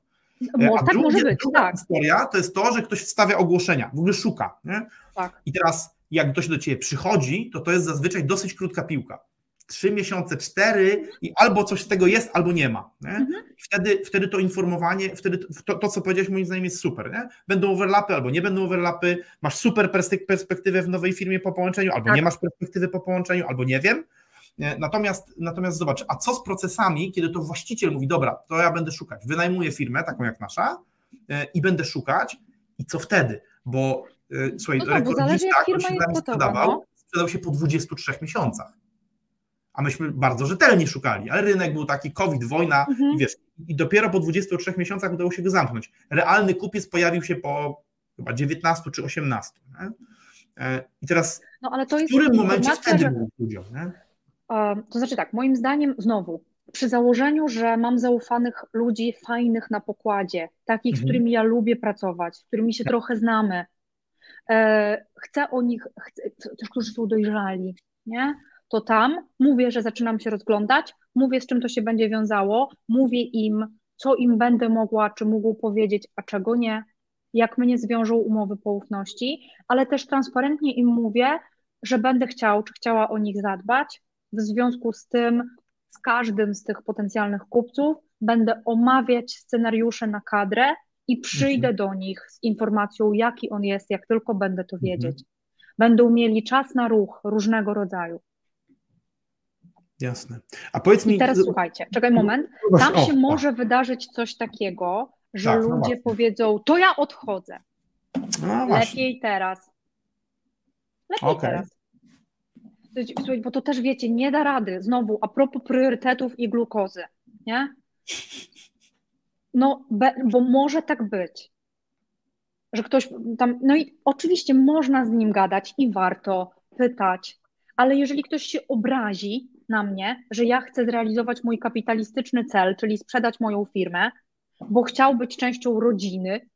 Mo, A tak może być, druga tak. historia to jest to, że ktoś wstawia ogłoszenia, w ogóle szuka. Nie? tak. I teraz, jak ktoś do ciebie przychodzi, to to jest zazwyczaj dosyć krótka piłka. Trzy miesiące, cztery i albo coś z tego jest, albo nie ma. Nie? Mhm. Wtedy, wtedy to informowanie, wtedy to, to, co powiedziałeś, moim zdaniem jest super. Nie? Będą overlapy albo nie będą overlapy, masz super perspektywę w nowej firmie po połączeniu, albo Tak. nie masz perspektywy po połączeniu, albo nie wiem. Natomiast, natomiast zobacz, a co z procesami, kiedy to właściciel mówi, dobra, to ja będę szukać, wynajmuję firmę, taką jak nasza, e, i będę szukać, i co wtedy? Bo e, słuchaj, No tak, rekordzista, który się gotowa, sprzedawał, no. sprzedał się po 23 miesiącach. A myśmy bardzo rzetelnie szukali, ale rynek był taki, COVID, wojna Mhm. i wiesz, i dopiero po 23 miesiącach udało się go zamknąć. Realny kupiec pojawił się po chyba 19 czy 18. Nie? E, I teraz No w którym momencie informacja, wtedy mówić ludziom? Nie? To znaczy tak, moim zdaniem znowu, przy założeniu, że mam zaufanych ludzi fajnych na pokładzie, takich, z Mhm. którymi ja lubię pracować, z którymi się trochę znamy, e, chcę o nich, chcę, też którzy są dojrzali, nie? To tam mówię, że zaczynam się rozglądać, mówię, z czym to się będzie wiązało, mówię im, co im będę mogła, czy mógł powiedzieć, a czego nie, jak mnie zwiążą umowy poufności, ale też transparentnie im mówię, że będę chciał, czy chciała o nich zadbać. W związku z tym, z każdym z tych potencjalnych kupców będę omawiać scenariusze na kadrę i przyjdę do nich z informacją, jaki on jest, jak tylko będę to wiedzieć. Będą mieli czas na ruch różnego rodzaju. Jasne. A powiedz mi. I teraz słuchajcie, czekaj moment. Zobacz, Tam o, się o, może wydarzyć coś takiego, że Tak, no ludzie właśnie. powiedzą, to ja odchodzę. No. Lepiej teraz. Lepiej Okej. teraz. Słuchaj, bo to też wiecie, nie da rady. Znowu, a propos priorytetów i glukozy, nie? No, be, bo może tak być, że ktoś tam, no i oczywiście można z nim gadać i warto pytać, ale jeżeli ktoś się obrazi na mnie, że ja chcę zrealizować mój kapitalistyczny cel, czyli sprzedać moją firmę, bo chciał być częścią rodziny,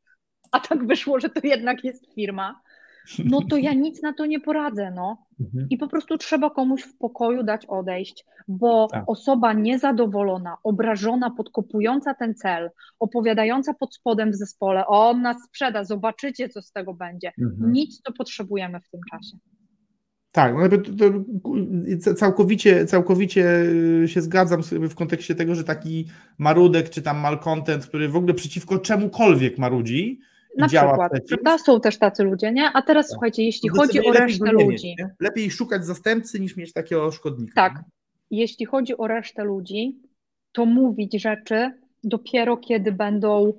a tak wyszło, że to jednak jest firma, no to ja nic na to nie poradzę, no. Mhm. I po prostu trzeba komuś w pokoju dać odejść, bo Tak. osoba niezadowolona, obrażona, podkopująca ten cel, opowiadająca pod spodem w zespole, o, on nas sprzeda, zobaczycie, co z tego będzie. Mhm. Nic, co potrzebujemy w tym czasie. Tak, no to, to całkowicie, całkowicie się zgadzam w kontekście tego, że taki marudek czy tam malcontent, który w ogóle przeciwko czemukolwiek marudzi, Na działa przykład, prawda? Są też tacy ludzie, nie? A teraz słuchajcie, jeśli chodzi o resztę nie ludzi, mieć, nie? lepiej szukać zastępcy niż mieć takiego szkodnika. tak, jeśli chodzi o resztę ludzi, to mówić rzeczy dopiero kiedy będą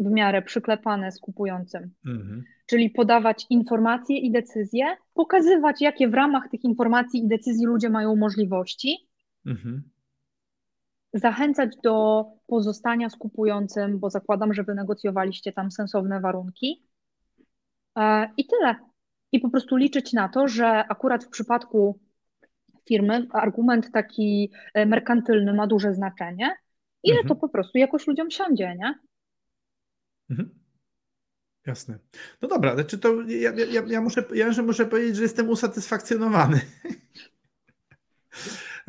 w miarę przyklepane z kupującym. Mhm. czyli podawać informacje i decyzje, pokazywać, jakie w ramach tych informacji i decyzji ludzie mają możliwości, Mhm. Zachęcać do pozostania z kupującym, bo zakładam, że wynegocjowaliście tam sensowne warunki. E, I tyle. I po prostu liczyć na to, że akurat w przypadku firmy argument taki e, merkantylny ma duże znaczenie i że Mhm. to po prostu jakoś ludziom siądzie, nie? Mhm. Jasne. No dobra, znaczy to ja, ja, ja, muszę, ja muszę powiedzieć, że jestem usatysfakcjonowany.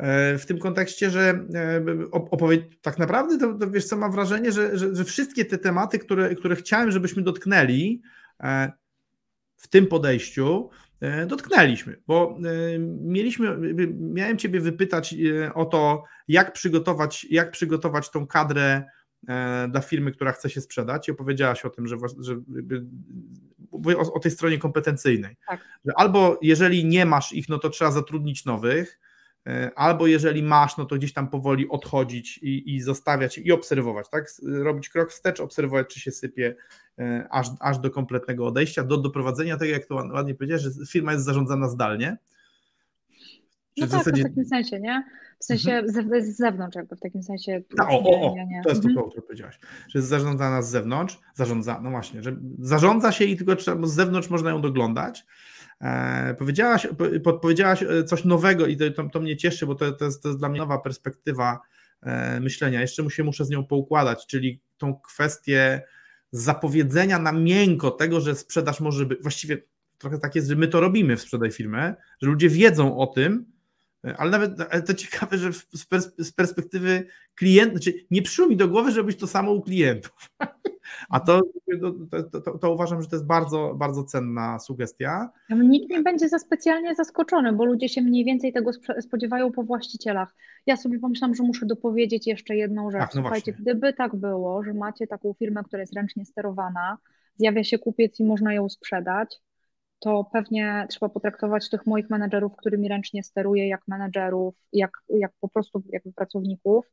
E, W tym kontekście, że e, opowiedź, tak naprawdę to, to wiesz co, mam wrażenie, że, że, że wszystkie te tematy, które, które chciałem, żebyśmy dotknęli, e, w tym podejściu dotknęliśmy, bo mieliśmy, miałem Ciebie wypytać o to, jak przygotować, jak przygotować tą kadrę dla firmy, która chce się sprzedać i opowiedziałaś o tym, że, że o, o tej stronie kompetencyjnej, tak. że albo jeżeli nie masz ich, no to trzeba zatrudnić nowych, albo jeżeli masz, no to gdzieś tam powoli odchodzić i, i zostawiać i obserwować, tak? Robić krok wstecz, obserwować, czy się sypie e, aż, aż do kompletnego odejścia, do doprowadzenia tego, jak to ładnie powiedziałeś, że firma jest zarządzana zdalnie. No tak, w, zasadzie... w takim sensie, nie? W sensie mhm. z zewnątrz, jakby w takim sensie. No, o, o, o, to jest mhm. to, co powiedziałaś, że jest zarządzana z zewnątrz, zarządza, no właśnie, że zarządza się i tylko trzeba, z zewnątrz można ją doglądać, E, powiedziałaś, podpowiedziałaś e, coś nowego i to, to, mnie cieszy, bo to, to, jest, to jest dla mnie nowa perspektywa e, myślenia. Jeszcze się muszę z nią poukładać, czyli tą kwestię zapowiedzenia na miękko tego, że sprzedaż może być, właściwie trochę tak jest, że my to robimy w Sprzedaj Firmę, że ludzie wiedzą o tym, ale nawet ale to ciekawe, że z perspektywy klienta, znaczy nie przyszło mi do głowy, żeby być to samo u klientów. A to, to, to, to, uważam, że to jest bardzo, bardzo cenna sugestia. Nikt nie będzie za specjalnie zaskoczony, bo ludzie się mniej więcej tego spodziewają po właścicielach. Ja sobie pomyślałam, że muszę dopowiedzieć jeszcze jedną rzecz. Tak, no Słuchajcie, właśnie. gdyby tak było, że macie taką firmę, która jest ręcznie sterowana, zjawia się kupiec i można ją sprzedać, to pewnie trzeba potraktować tych moich menedżerów, którymi ręcznie steruję, jak menedżerów, jak, jak po prostu jakby pracowników,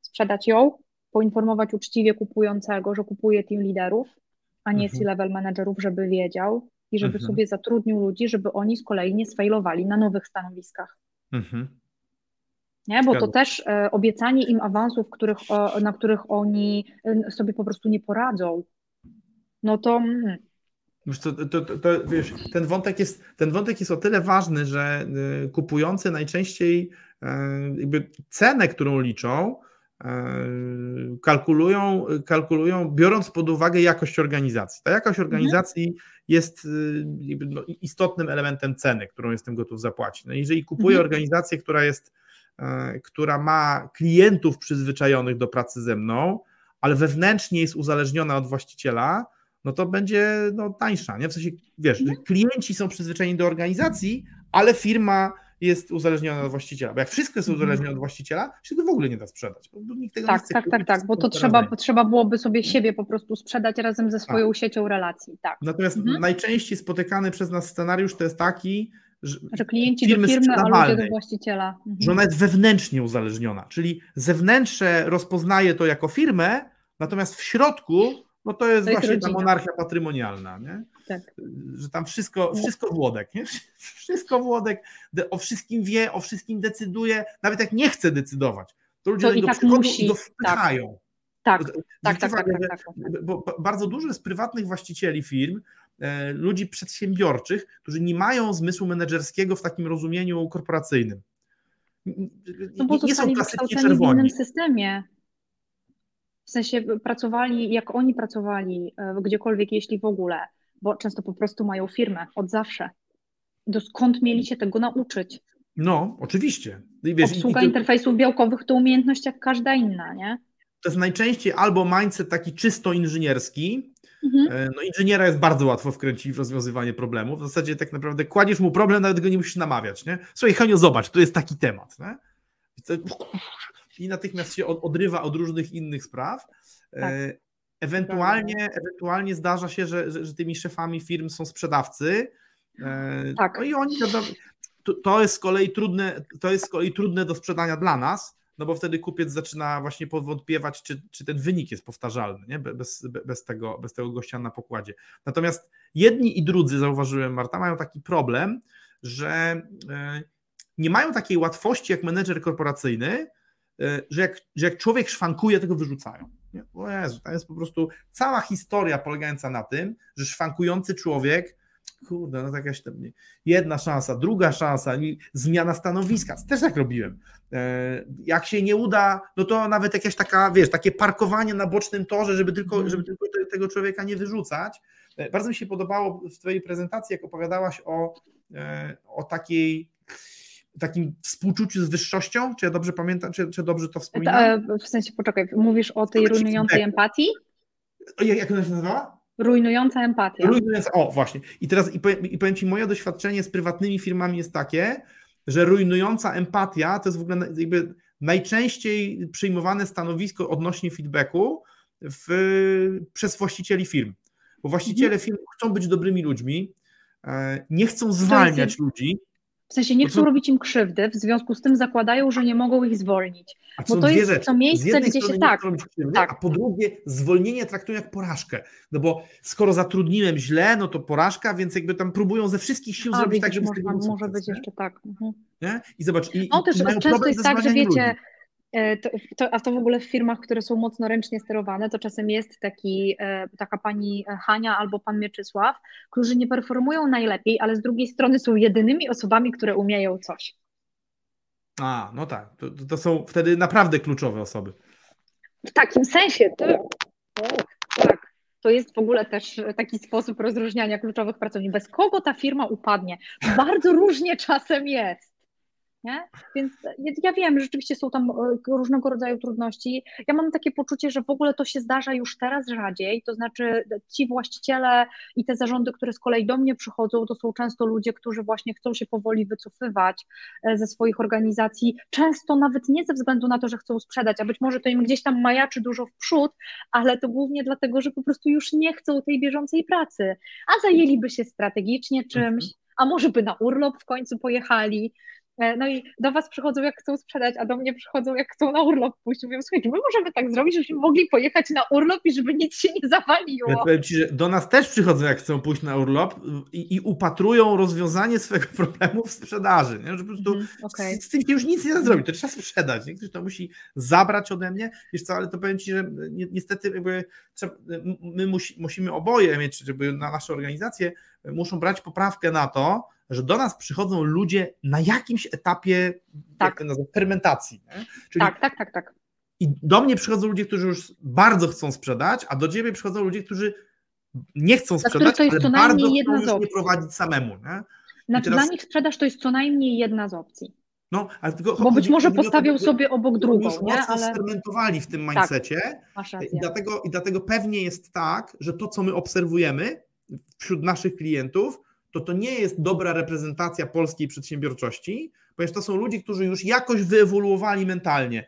sprzedać ją, poinformować uczciwie kupującego, że kupuje team liderów, a nie mhm. C-level menedżerów, żeby wiedział i żeby mhm. sobie zatrudnił ludzi, żeby oni z kolei nie sfailowali na nowych stanowiskach. Mhm. Nie, bo to też e, obiecanie im awansów, których, o, na których oni e, sobie po prostu nie poradzą, no to. Hmm. To, to, to, to, wiesz, ten wątek, jest, ten wątek jest o tyle ważny, że y, kupujący najczęściej y, jakby cenę, którą liczą, E, kalkulują, kalkulują, biorąc pod uwagę jakość organizacji. Ta jakość mhm. organizacji mhm. jest y, no, istotnym elementem ceny, którą jestem gotów zapłacić. No, jeżeli kupuję mhm. organizację, która jest, e, która ma klientów przyzwyczajonych do pracy ze mną, ale wewnętrznie jest uzależniona od właściciela, no to będzie no, tańsza. Nie? W sensie, wiesz, mhm. klienci są przyzwyczajeni do organizacji, ale firma jest uzależniona od właściciela. Bo jak wszystko jest mhm. uzależnione od właściciela, się to w ogóle nie da sprzedać. Bo nikt tego tak, nie chce tak, tak, tak, bo to trzeba, trzeba byłoby sobie siebie po prostu sprzedać razem ze swoją tak. siecią relacji. Tak. Natomiast mhm. najczęściej spotykany przez nas scenariusz to jest taki, że, że klienci firmy do firmy, a ludzie do właściciela. Mhm. Że ona jest wewnętrznie uzależniona, czyli zewnętrzne rozpoznaje to jako firmę, natomiast w środku no to jest to właśnie jest ta monarchia patrymonialna, nie? Tak. Że tam wszystko, wszystko Włodek, nie? Wszystko Włodek, o wszystkim wie, o wszystkim decyduje, nawet jak nie chce decydować, to ludzie to do niego tak musi. i go wpychają. Tak, tak, tak, tak, tak, tak, Bo bardzo dużo jest prywatnych właścicieli firm, e, ludzi przedsiębiorczych, którzy nie mają zmysłu menedżerskiego w takim rozumieniu korporacyjnym. No bo nie są klasycznie czerwoni. w innym systemie. W sensie pracowali, jak oni pracowali, e, gdziekolwiek, jeśli w ogóle, bo często po prostu mają firmę od zawsze. Do skąd mieli się tego nauczyć? No, oczywiście. I wiesz, Obsługa i to, interfejsów białkowych to umiejętność jak każda inna, nie? To jest najczęściej albo mindset taki czysto inżynierski, mhm. E, no inżyniera jest bardzo łatwo wkręcić w rozwiązywanie problemów, w zasadzie tak naprawdę kładziesz mu problem, nawet go nie musisz namawiać, nie? Słuchaj Henio, zobacz, to jest taki temat, nie? I natychmiast się odrywa od różnych innych spraw. Tak. E, ewentualnie, ewentualnie zdarza się, że, że, że, tymi szefami firm są sprzedawcy. E, tak. No i oni to, to jest z kolei trudne, to jest z kolei trudne do sprzedania dla nas, no bo wtedy kupiec zaczyna właśnie powątpiewać, czy, czy ten wynik jest powtarzalny, nie? Bez, bez, tego, bez tego gościa na pokładzie. Natomiast jedni i drudzy, zauważyłem, Marta, mają taki problem, że e, nie mają takiej łatwości jak menedżer korporacyjny, że jak, że jak człowiek szwankuje, tego wyrzucają. Nie? O Jezu, to jest po prostu cała historia polegająca na tym, że szwankujący człowiek, kurde, no jakaś tam jedna szansa, druga szansa, zmiana stanowiska, też tak robiłem. E, jak się nie uda, no to nawet jakaś taka, wiesz, takie parkowanie na bocznym torze, żeby tylko, mhm. żeby tylko tego człowieka nie wyrzucać. E, bardzo mi się podobało w Twojej prezentacji, jak opowiadałaś o, o takiej takim współczuciu z wyższością? Czy ja dobrze pamiętam, czy, czy dobrze to wspominam? W sensie, poczekaj, mówisz o tej rujnującej empatii? Jak, jak ona się nazywała? Rujnująca empatia. Rujnująca, o właśnie. I teraz i powiem, i powiem Ci, moje doświadczenie z prywatnymi firmami jest takie, że rujnująca empatia to jest w ogóle jakby najczęściej przyjmowane stanowisko odnośnie feedbacku w, przez właścicieli firm. Bo właściciele mhm. firm chcą być dobrymi ludźmi, e, nie chcą zwalniać ludzi, w sensie nie chcą robić im krzywdy, w związku z tym zakładają, że nie mogą ich zwolnić. A bo to jest rzeczy. to miejsce, gdzie się tak, krzywdy, tak. A po drugie, zwolnienie traktują jak porażkę. No bo skoro zatrudniłem źle, no to porażka, więc jakby tam próbują ze wszystkich sił a, zrobić tak, żeby można, Może być jeszcze tak. Mhm. I zobacz, i, no też często jest tak, że wiecie. Ludzi to, to, a to w ogóle w firmach, które są mocno ręcznie sterowane, to czasem jest taki, e, taka pani Hania albo pan Mieczysław, którzy nie performują najlepiej, ale z drugiej strony są jedynymi osobami, które umieją coś. A, no tak. To, to są wtedy naprawdę kluczowe osoby. W takim sensie, tak. tak. To jest w ogóle też taki sposób rozróżniania kluczowych pracowników. Bez kogo ta firma upadnie? Bardzo różnie czasem jest. Nie? Więc ja wiem, że rzeczywiście są tam e, różnego rodzaju trudności. Ja mam takie poczucie, że w ogóle to się zdarza już teraz rzadziej, to znaczy ci właściciele i te zarządy, które z kolei do mnie przychodzą, to są często ludzie, którzy właśnie chcą się powoli wycofywać e, ze swoich organizacji, często nawet nie ze względu na to, że chcą sprzedać, a być może to im gdzieś tam majaczy dużo w przód, ale to głównie dlatego, że po prostu już nie chcą tej bieżącej pracy, a zajęliby się strategicznie czymś, a może by na urlop w końcu pojechali, E, no i do Was przychodzą, jak chcą sprzedać, a do mnie przychodzą, jak chcą na urlop pójść. Mówią, słuchajcie, my możemy tak zrobić, żebyśmy mogli pojechać na urlop i żeby nic się nie zawaliło. Ja powiem Ci, że do nas też przychodzą, jak chcą pójść na urlop i, i upatrują rozwiązanie swojego problemu w sprzedaży. Nie? Że po prostu mm, okay. z, z, tym się już nic nie da zrobić, to trzeba sprzedać. Nie? Ktoś to musi zabrać ode mnie. Wiesz co, ale to powiem Ci, że ni niestety jakby trzeba, my musi, musimy oboje mieć, żeby na nasze organizacje muszą brać poprawkę na to, że do nas przychodzą ludzie na jakimś etapie tak. jak fermentacji. Tak, tak, tak, tak. I do mnie przychodzą ludzie, którzy już bardzo chcą sprzedać, a do ciebie przychodzą ludzie, którzy nie chcą sprzedać, ale bardzo chcą już nie prowadzić samemu. Nie? Znaczy, teraz... Dla nich sprzedaż to jest co najmniej jedna z opcji. No, ale tylko Bo być może postawią sobie obok drugą. Już nie? mocno ale... sfermentowali w tym tak, mindsetie tak, i, dlatego, i dlatego pewnie jest tak, że to, co my obserwujemy wśród naszych klientów, to to nie jest dobra reprezentacja polskiej przedsiębiorczości, ponieważ to są ludzie, którzy już jakoś wyewoluowali mentalnie,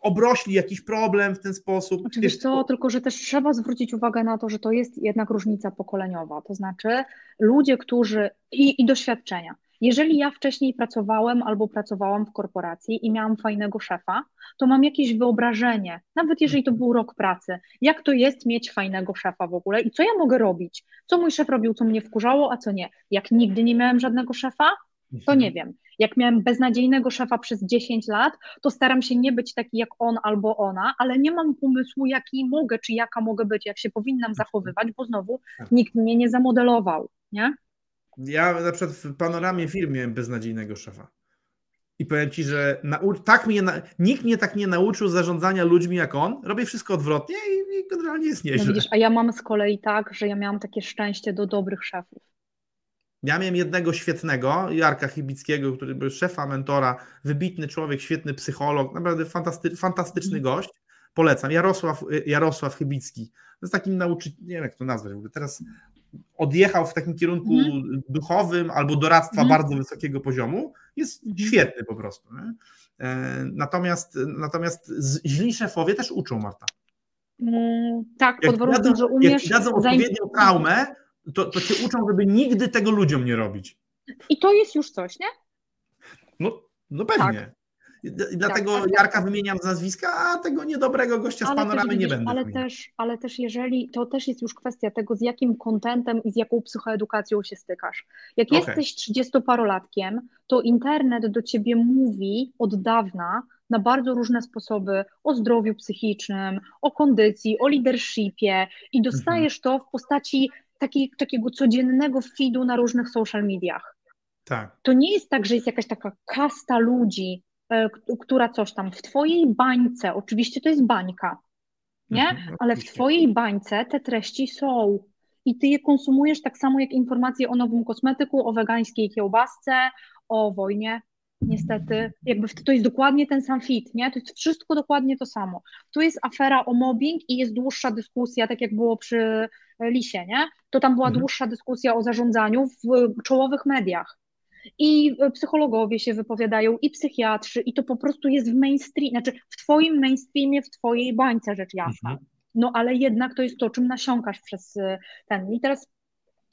obrośli jakiś problem w ten sposób. Oczywiście, co, tylko że też trzeba zwrócić uwagę na to, że to jest jednak różnica pokoleniowa, to znaczy ludzie, którzy i, i doświadczenia. Jeżeli ja wcześniej pracowałem albo pracowałam w korporacji i miałam fajnego szefa, to mam jakieś wyobrażenie, nawet jeżeli to był rok pracy, jak to jest mieć fajnego szefa w ogóle i co ja mogę robić, co mój szef robił, co mnie wkurzało, a co nie. Jak nigdy nie miałem żadnego szefa, to nie wiem. Jak miałem beznadziejnego szefa przez 10 lat, to staram się nie być taki jak on albo ona, ale nie mam pomysłu, jaki mogę, czy jaka mogę być, jak się powinnam zachowywać, bo znowu tak. nikt mnie nie zamodelował, nie? Ja na przykład w panoramie firmy miałem beznadziejnego szefa. I powiem ci, że nau- tak mnie na- nikt mnie tak nie nauczył zarządzania ludźmi jak on. Robię wszystko odwrotnie i, i generalnie jest nieźle. No widzisz, a ja mam z kolei tak, że ja miałam takie szczęście do dobrych szefów. Ja miałem jednego świetnego, Jarka Chybickiego, który był szefa, mentora, wybitny człowiek, świetny psycholog, naprawdę fantasty- fantastyczny mm. gość. Polecam. Jarosław, Jarosław Chybicki. To jest takim nauczycielem, nie wiem jak to nazwać, teraz odjechał w takim kierunku mm. duchowym albo doradztwa mm. bardzo wysokiego poziomu, jest mm. świetny po prostu. Nie? E, natomiast, natomiast źli szefowie też uczą, Marta. Mm, tak, pod warunkiem, że umiesz... Jak dadzą odpowiednią traumę, to, to cię uczą, żeby nigdy tego ludziom nie robić. I to jest już coś, nie? No, no pewnie. Tak. I dlatego tak, tak, Jarka tak. wymieniam z nazwiska, a tego niedobrego gościa z panoramy też, nie będę. Ale też, ale też jeżeli, to też jest już kwestia tego, z jakim kontentem i z jaką psychoedukacją się stykasz. Jak okay. jesteś 30-parolatkiem, to internet do ciebie mówi od dawna na bardzo różne sposoby o zdrowiu psychicznym, o kondycji, o leadershipie i dostajesz mhm. to w postaci taki, takiego codziennego feedu na różnych social mediach. Tak. To nie jest tak, że jest jakaś taka kasta ludzi, która coś tam w Twojej bańce, oczywiście to jest bańka, nie? Mhm, Ale w Twojej bańce te treści są i Ty je konsumujesz tak samo jak informacje o nowym kosmetyku, o wegańskiej kiełbasce, o wojnie. niestety, jakby to jest dokładnie ten sam fit, nie? To jest wszystko dokładnie to samo. Tu jest afera o mobbing i jest dłuższa dyskusja, tak jak było przy Lisie, nie? To tam była mhm. dłuższa dyskusja o zarządzaniu w czołowych mediach. I psychologowie się wypowiadają, i psychiatrzy, i to po prostu jest w mainstreamie, znaczy w twoim mainstreamie, w twojej bańce, rzecz jasna. Mhm. No ale jednak to jest to, czym nasiąkasz przez ten. I teraz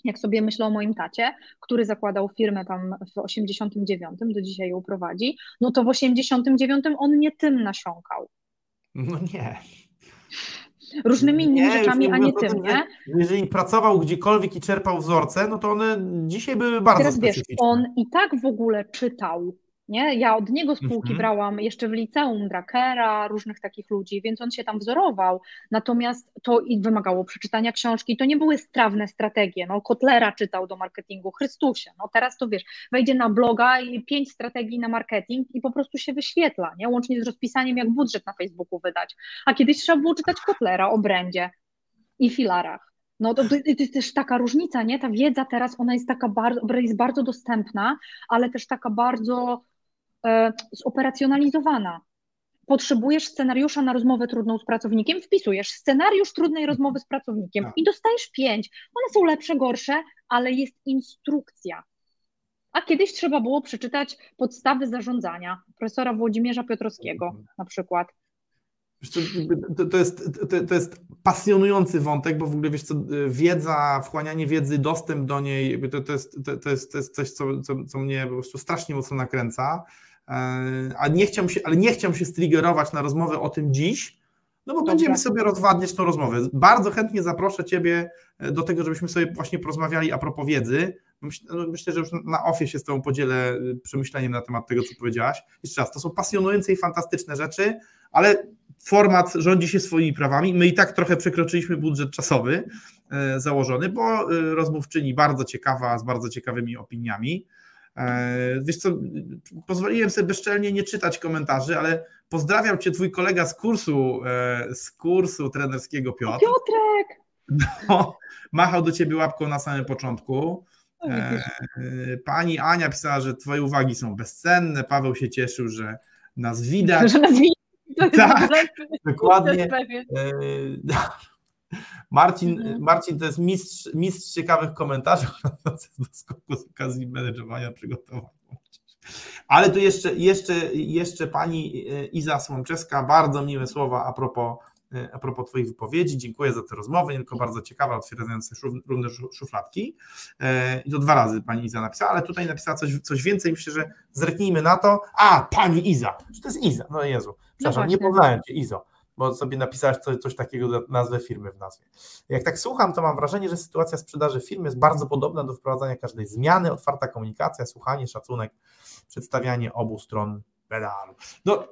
jak sobie myślę o moim tacie, który zakładał firmę tam w 89, do dzisiaj ją prowadzi, no to w 89 on nie tym nasiąkał. No nie. Różnymi innymi nie, rzeczami, a nie tym, nie? Jeżeli pracował gdziekolwiek i czerpał wzorce, no to one dzisiaj były bardzo Teraz wiesz, on i tak w ogóle czytał nie? Ja od niego spółki mhm. brałam jeszcze w liceum Drakera, różnych takich ludzi, więc on się tam wzorował. Natomiast to i wymagało przeczytania książki. To nie były strawne strategie. No, Kotlera czytał do marketingu, Chrystusie. No teraz to wiesz, wejdzie na bloga i pięć strategii na marketing i po prostu się wyświetla, nie? Łącznie z rozpisaniem, jak budżet na Facebooku wydać. A kiedyś trzeba było czytać Kotlera o brandzie i filarach. No to, to, jest też taka różnica, nie? Ta wiedza teraz, ona jest taka bardzo, jest bardzo dostępna, ale też taka bardzo zoperacjonalizowana. Potrzebujesz scenariusza na rozmowę trudną z pracownikiem, wpisujesz scenariusz trudnej rozmowy z pracownikiem tak. i dostajesz pięć. One są lepsze, gorsze, ale jest instrukcja. A kiedyś trzeba było przeczytać podstawy zarządzania profesora Włodzimierza Piotrowskiego na przykład. To, to, jest, to, to jest pasjonujący wątek, bo w ogóle wiesz co, wiedza, wchłanianie wiedzy, dostęp do niej, to, to, jest, to, jest, to jest coś, co, co, co mnie po prostu strasznie mocno nakręca. E, a nie chciałbym się, ale nie chciałbym się striggerować na rozmowę o tym dziś, no bo będziemy sobie rozwadniać tą rozmowę. Bardzo chętnie zaproszę Ciebie e, do tego, żebyśmy sobie właśnie porozmawiali a propos wiedzy. Myślę, no myślę że już na ofie się z Tobą podzielę e, przemyśleniem na temat tego, co powiedziałaś. Jeszcze raz, to są pasjonujące i fantastyczne rzeczy, ale format rządzi się swoimi prawami. My i tak trochę przekroczyliśmy budżet czasowy założony, bo rozmówczyni bardzo ciekawa, z bardzo ciekawymi opiniami. E, wiesz co, pozwoliłem sobie bezczelnie nie czytać komentarzy, ale pozdrawiał cię twój kolega z kursu, e, z kursu trenerskiego Piotr. Piotrek! No, machał do ciebie łapką na samym początku. E, pani Ania pisała, że twoje uwagi są bezcenne. Paweł się cieszył, że nas widać. Że nas widać. Tak, dokładnie. Marcin, mhm. Marcin to jest mistrz, mistrz ciekawych komentarzy do skoku z okazji managerowania przygotowania. Ale tu jeszcze, jeszcze, jeszcze pani e, Iza Słomczewska, bardzo miłe słowa a propos, e, a propos Twoich wypowiedzi. Dziękuję za tę rozmowę, nie tylko bardzo ciekawa, otwierające równe szufladki. E, I to dwa razy pani Iza napisała, ale tutaj napisała coś, coś więcej. Myślę, że zerknijmy na to. A, pani Iza, to jest Iza, no Jezu, przepraszam, no nie poznałem Cię, Izo bo sobie napisałeś coś, coś takiego, nazwę firmy w nazwie. Jak tak słucham, to mam wrażenie, że sytuacja sprzedaży firmy jest bardzo podobna do wprowadzania każdej zmiany, otwarta komunikacja, słuchanie, szacunek, przedstawianie obu stron medalu. No,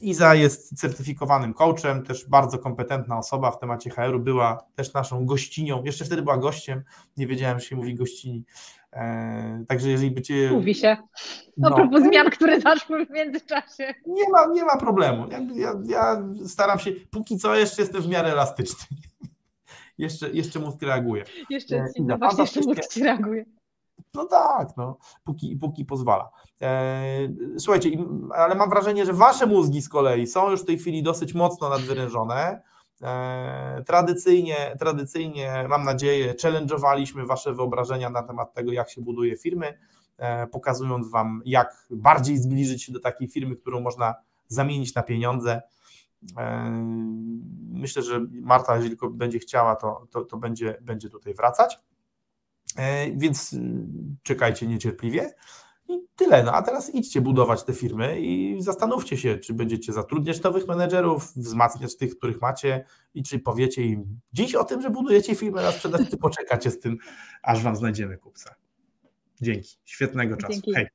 Iza jest certyfikowanym coachem, też bardzo kompetentna osoba w temacie HR-u, była też naszą gościnią, jeszcze wtedy była gościem, nie wiedziałem, że się mówi gościni, także jeżeli by cię... Mówi się. No, no propos zmian, które zaszły w międzyczasie. Nie ma, nie ma problemu. Ja, ja, ja, staram się, póki co jeszcze jestem w miarę elastyczny. jeszcze, jeszcze mózg reaguje. Jeszcze, e, no, właśnie jeszcze mózg reaguje. No tak, no, póki, póki pozwala. E, słuchajcie, ale mam wrażenie, że wasze mózgi z kolei są już w tej chwili dosyć mocno nadwyrężone. E, tradycyjnie, tradycyjnie, mam nadzieję, challenge'owaliśmy Wasze wyobrażenia na temat tego, jak się buduje firmy, e, pokazując Wam, jak bardziej zbliżyć się do takiej firmy, którą można zamienić na pieniądze. E, myślę, że Marta, jeżeli będzie chciała, to, to, to będzie, będzie tutaj wracać. Więc czekajcie niecierpliwie. I tyle. No a teraz idźcie budować te firmy i zastanówcie się, czy będziecie zatrudniać nowych menedżerów, wzmacniać tych, których macie i czy powiecie im dziś o tym, że budujecie firmę na sprzedaż, czy poczekacie z tym, aż wam znajdziemy kupca. Dzięki. Świetnego czasu. Dzięki. Hej.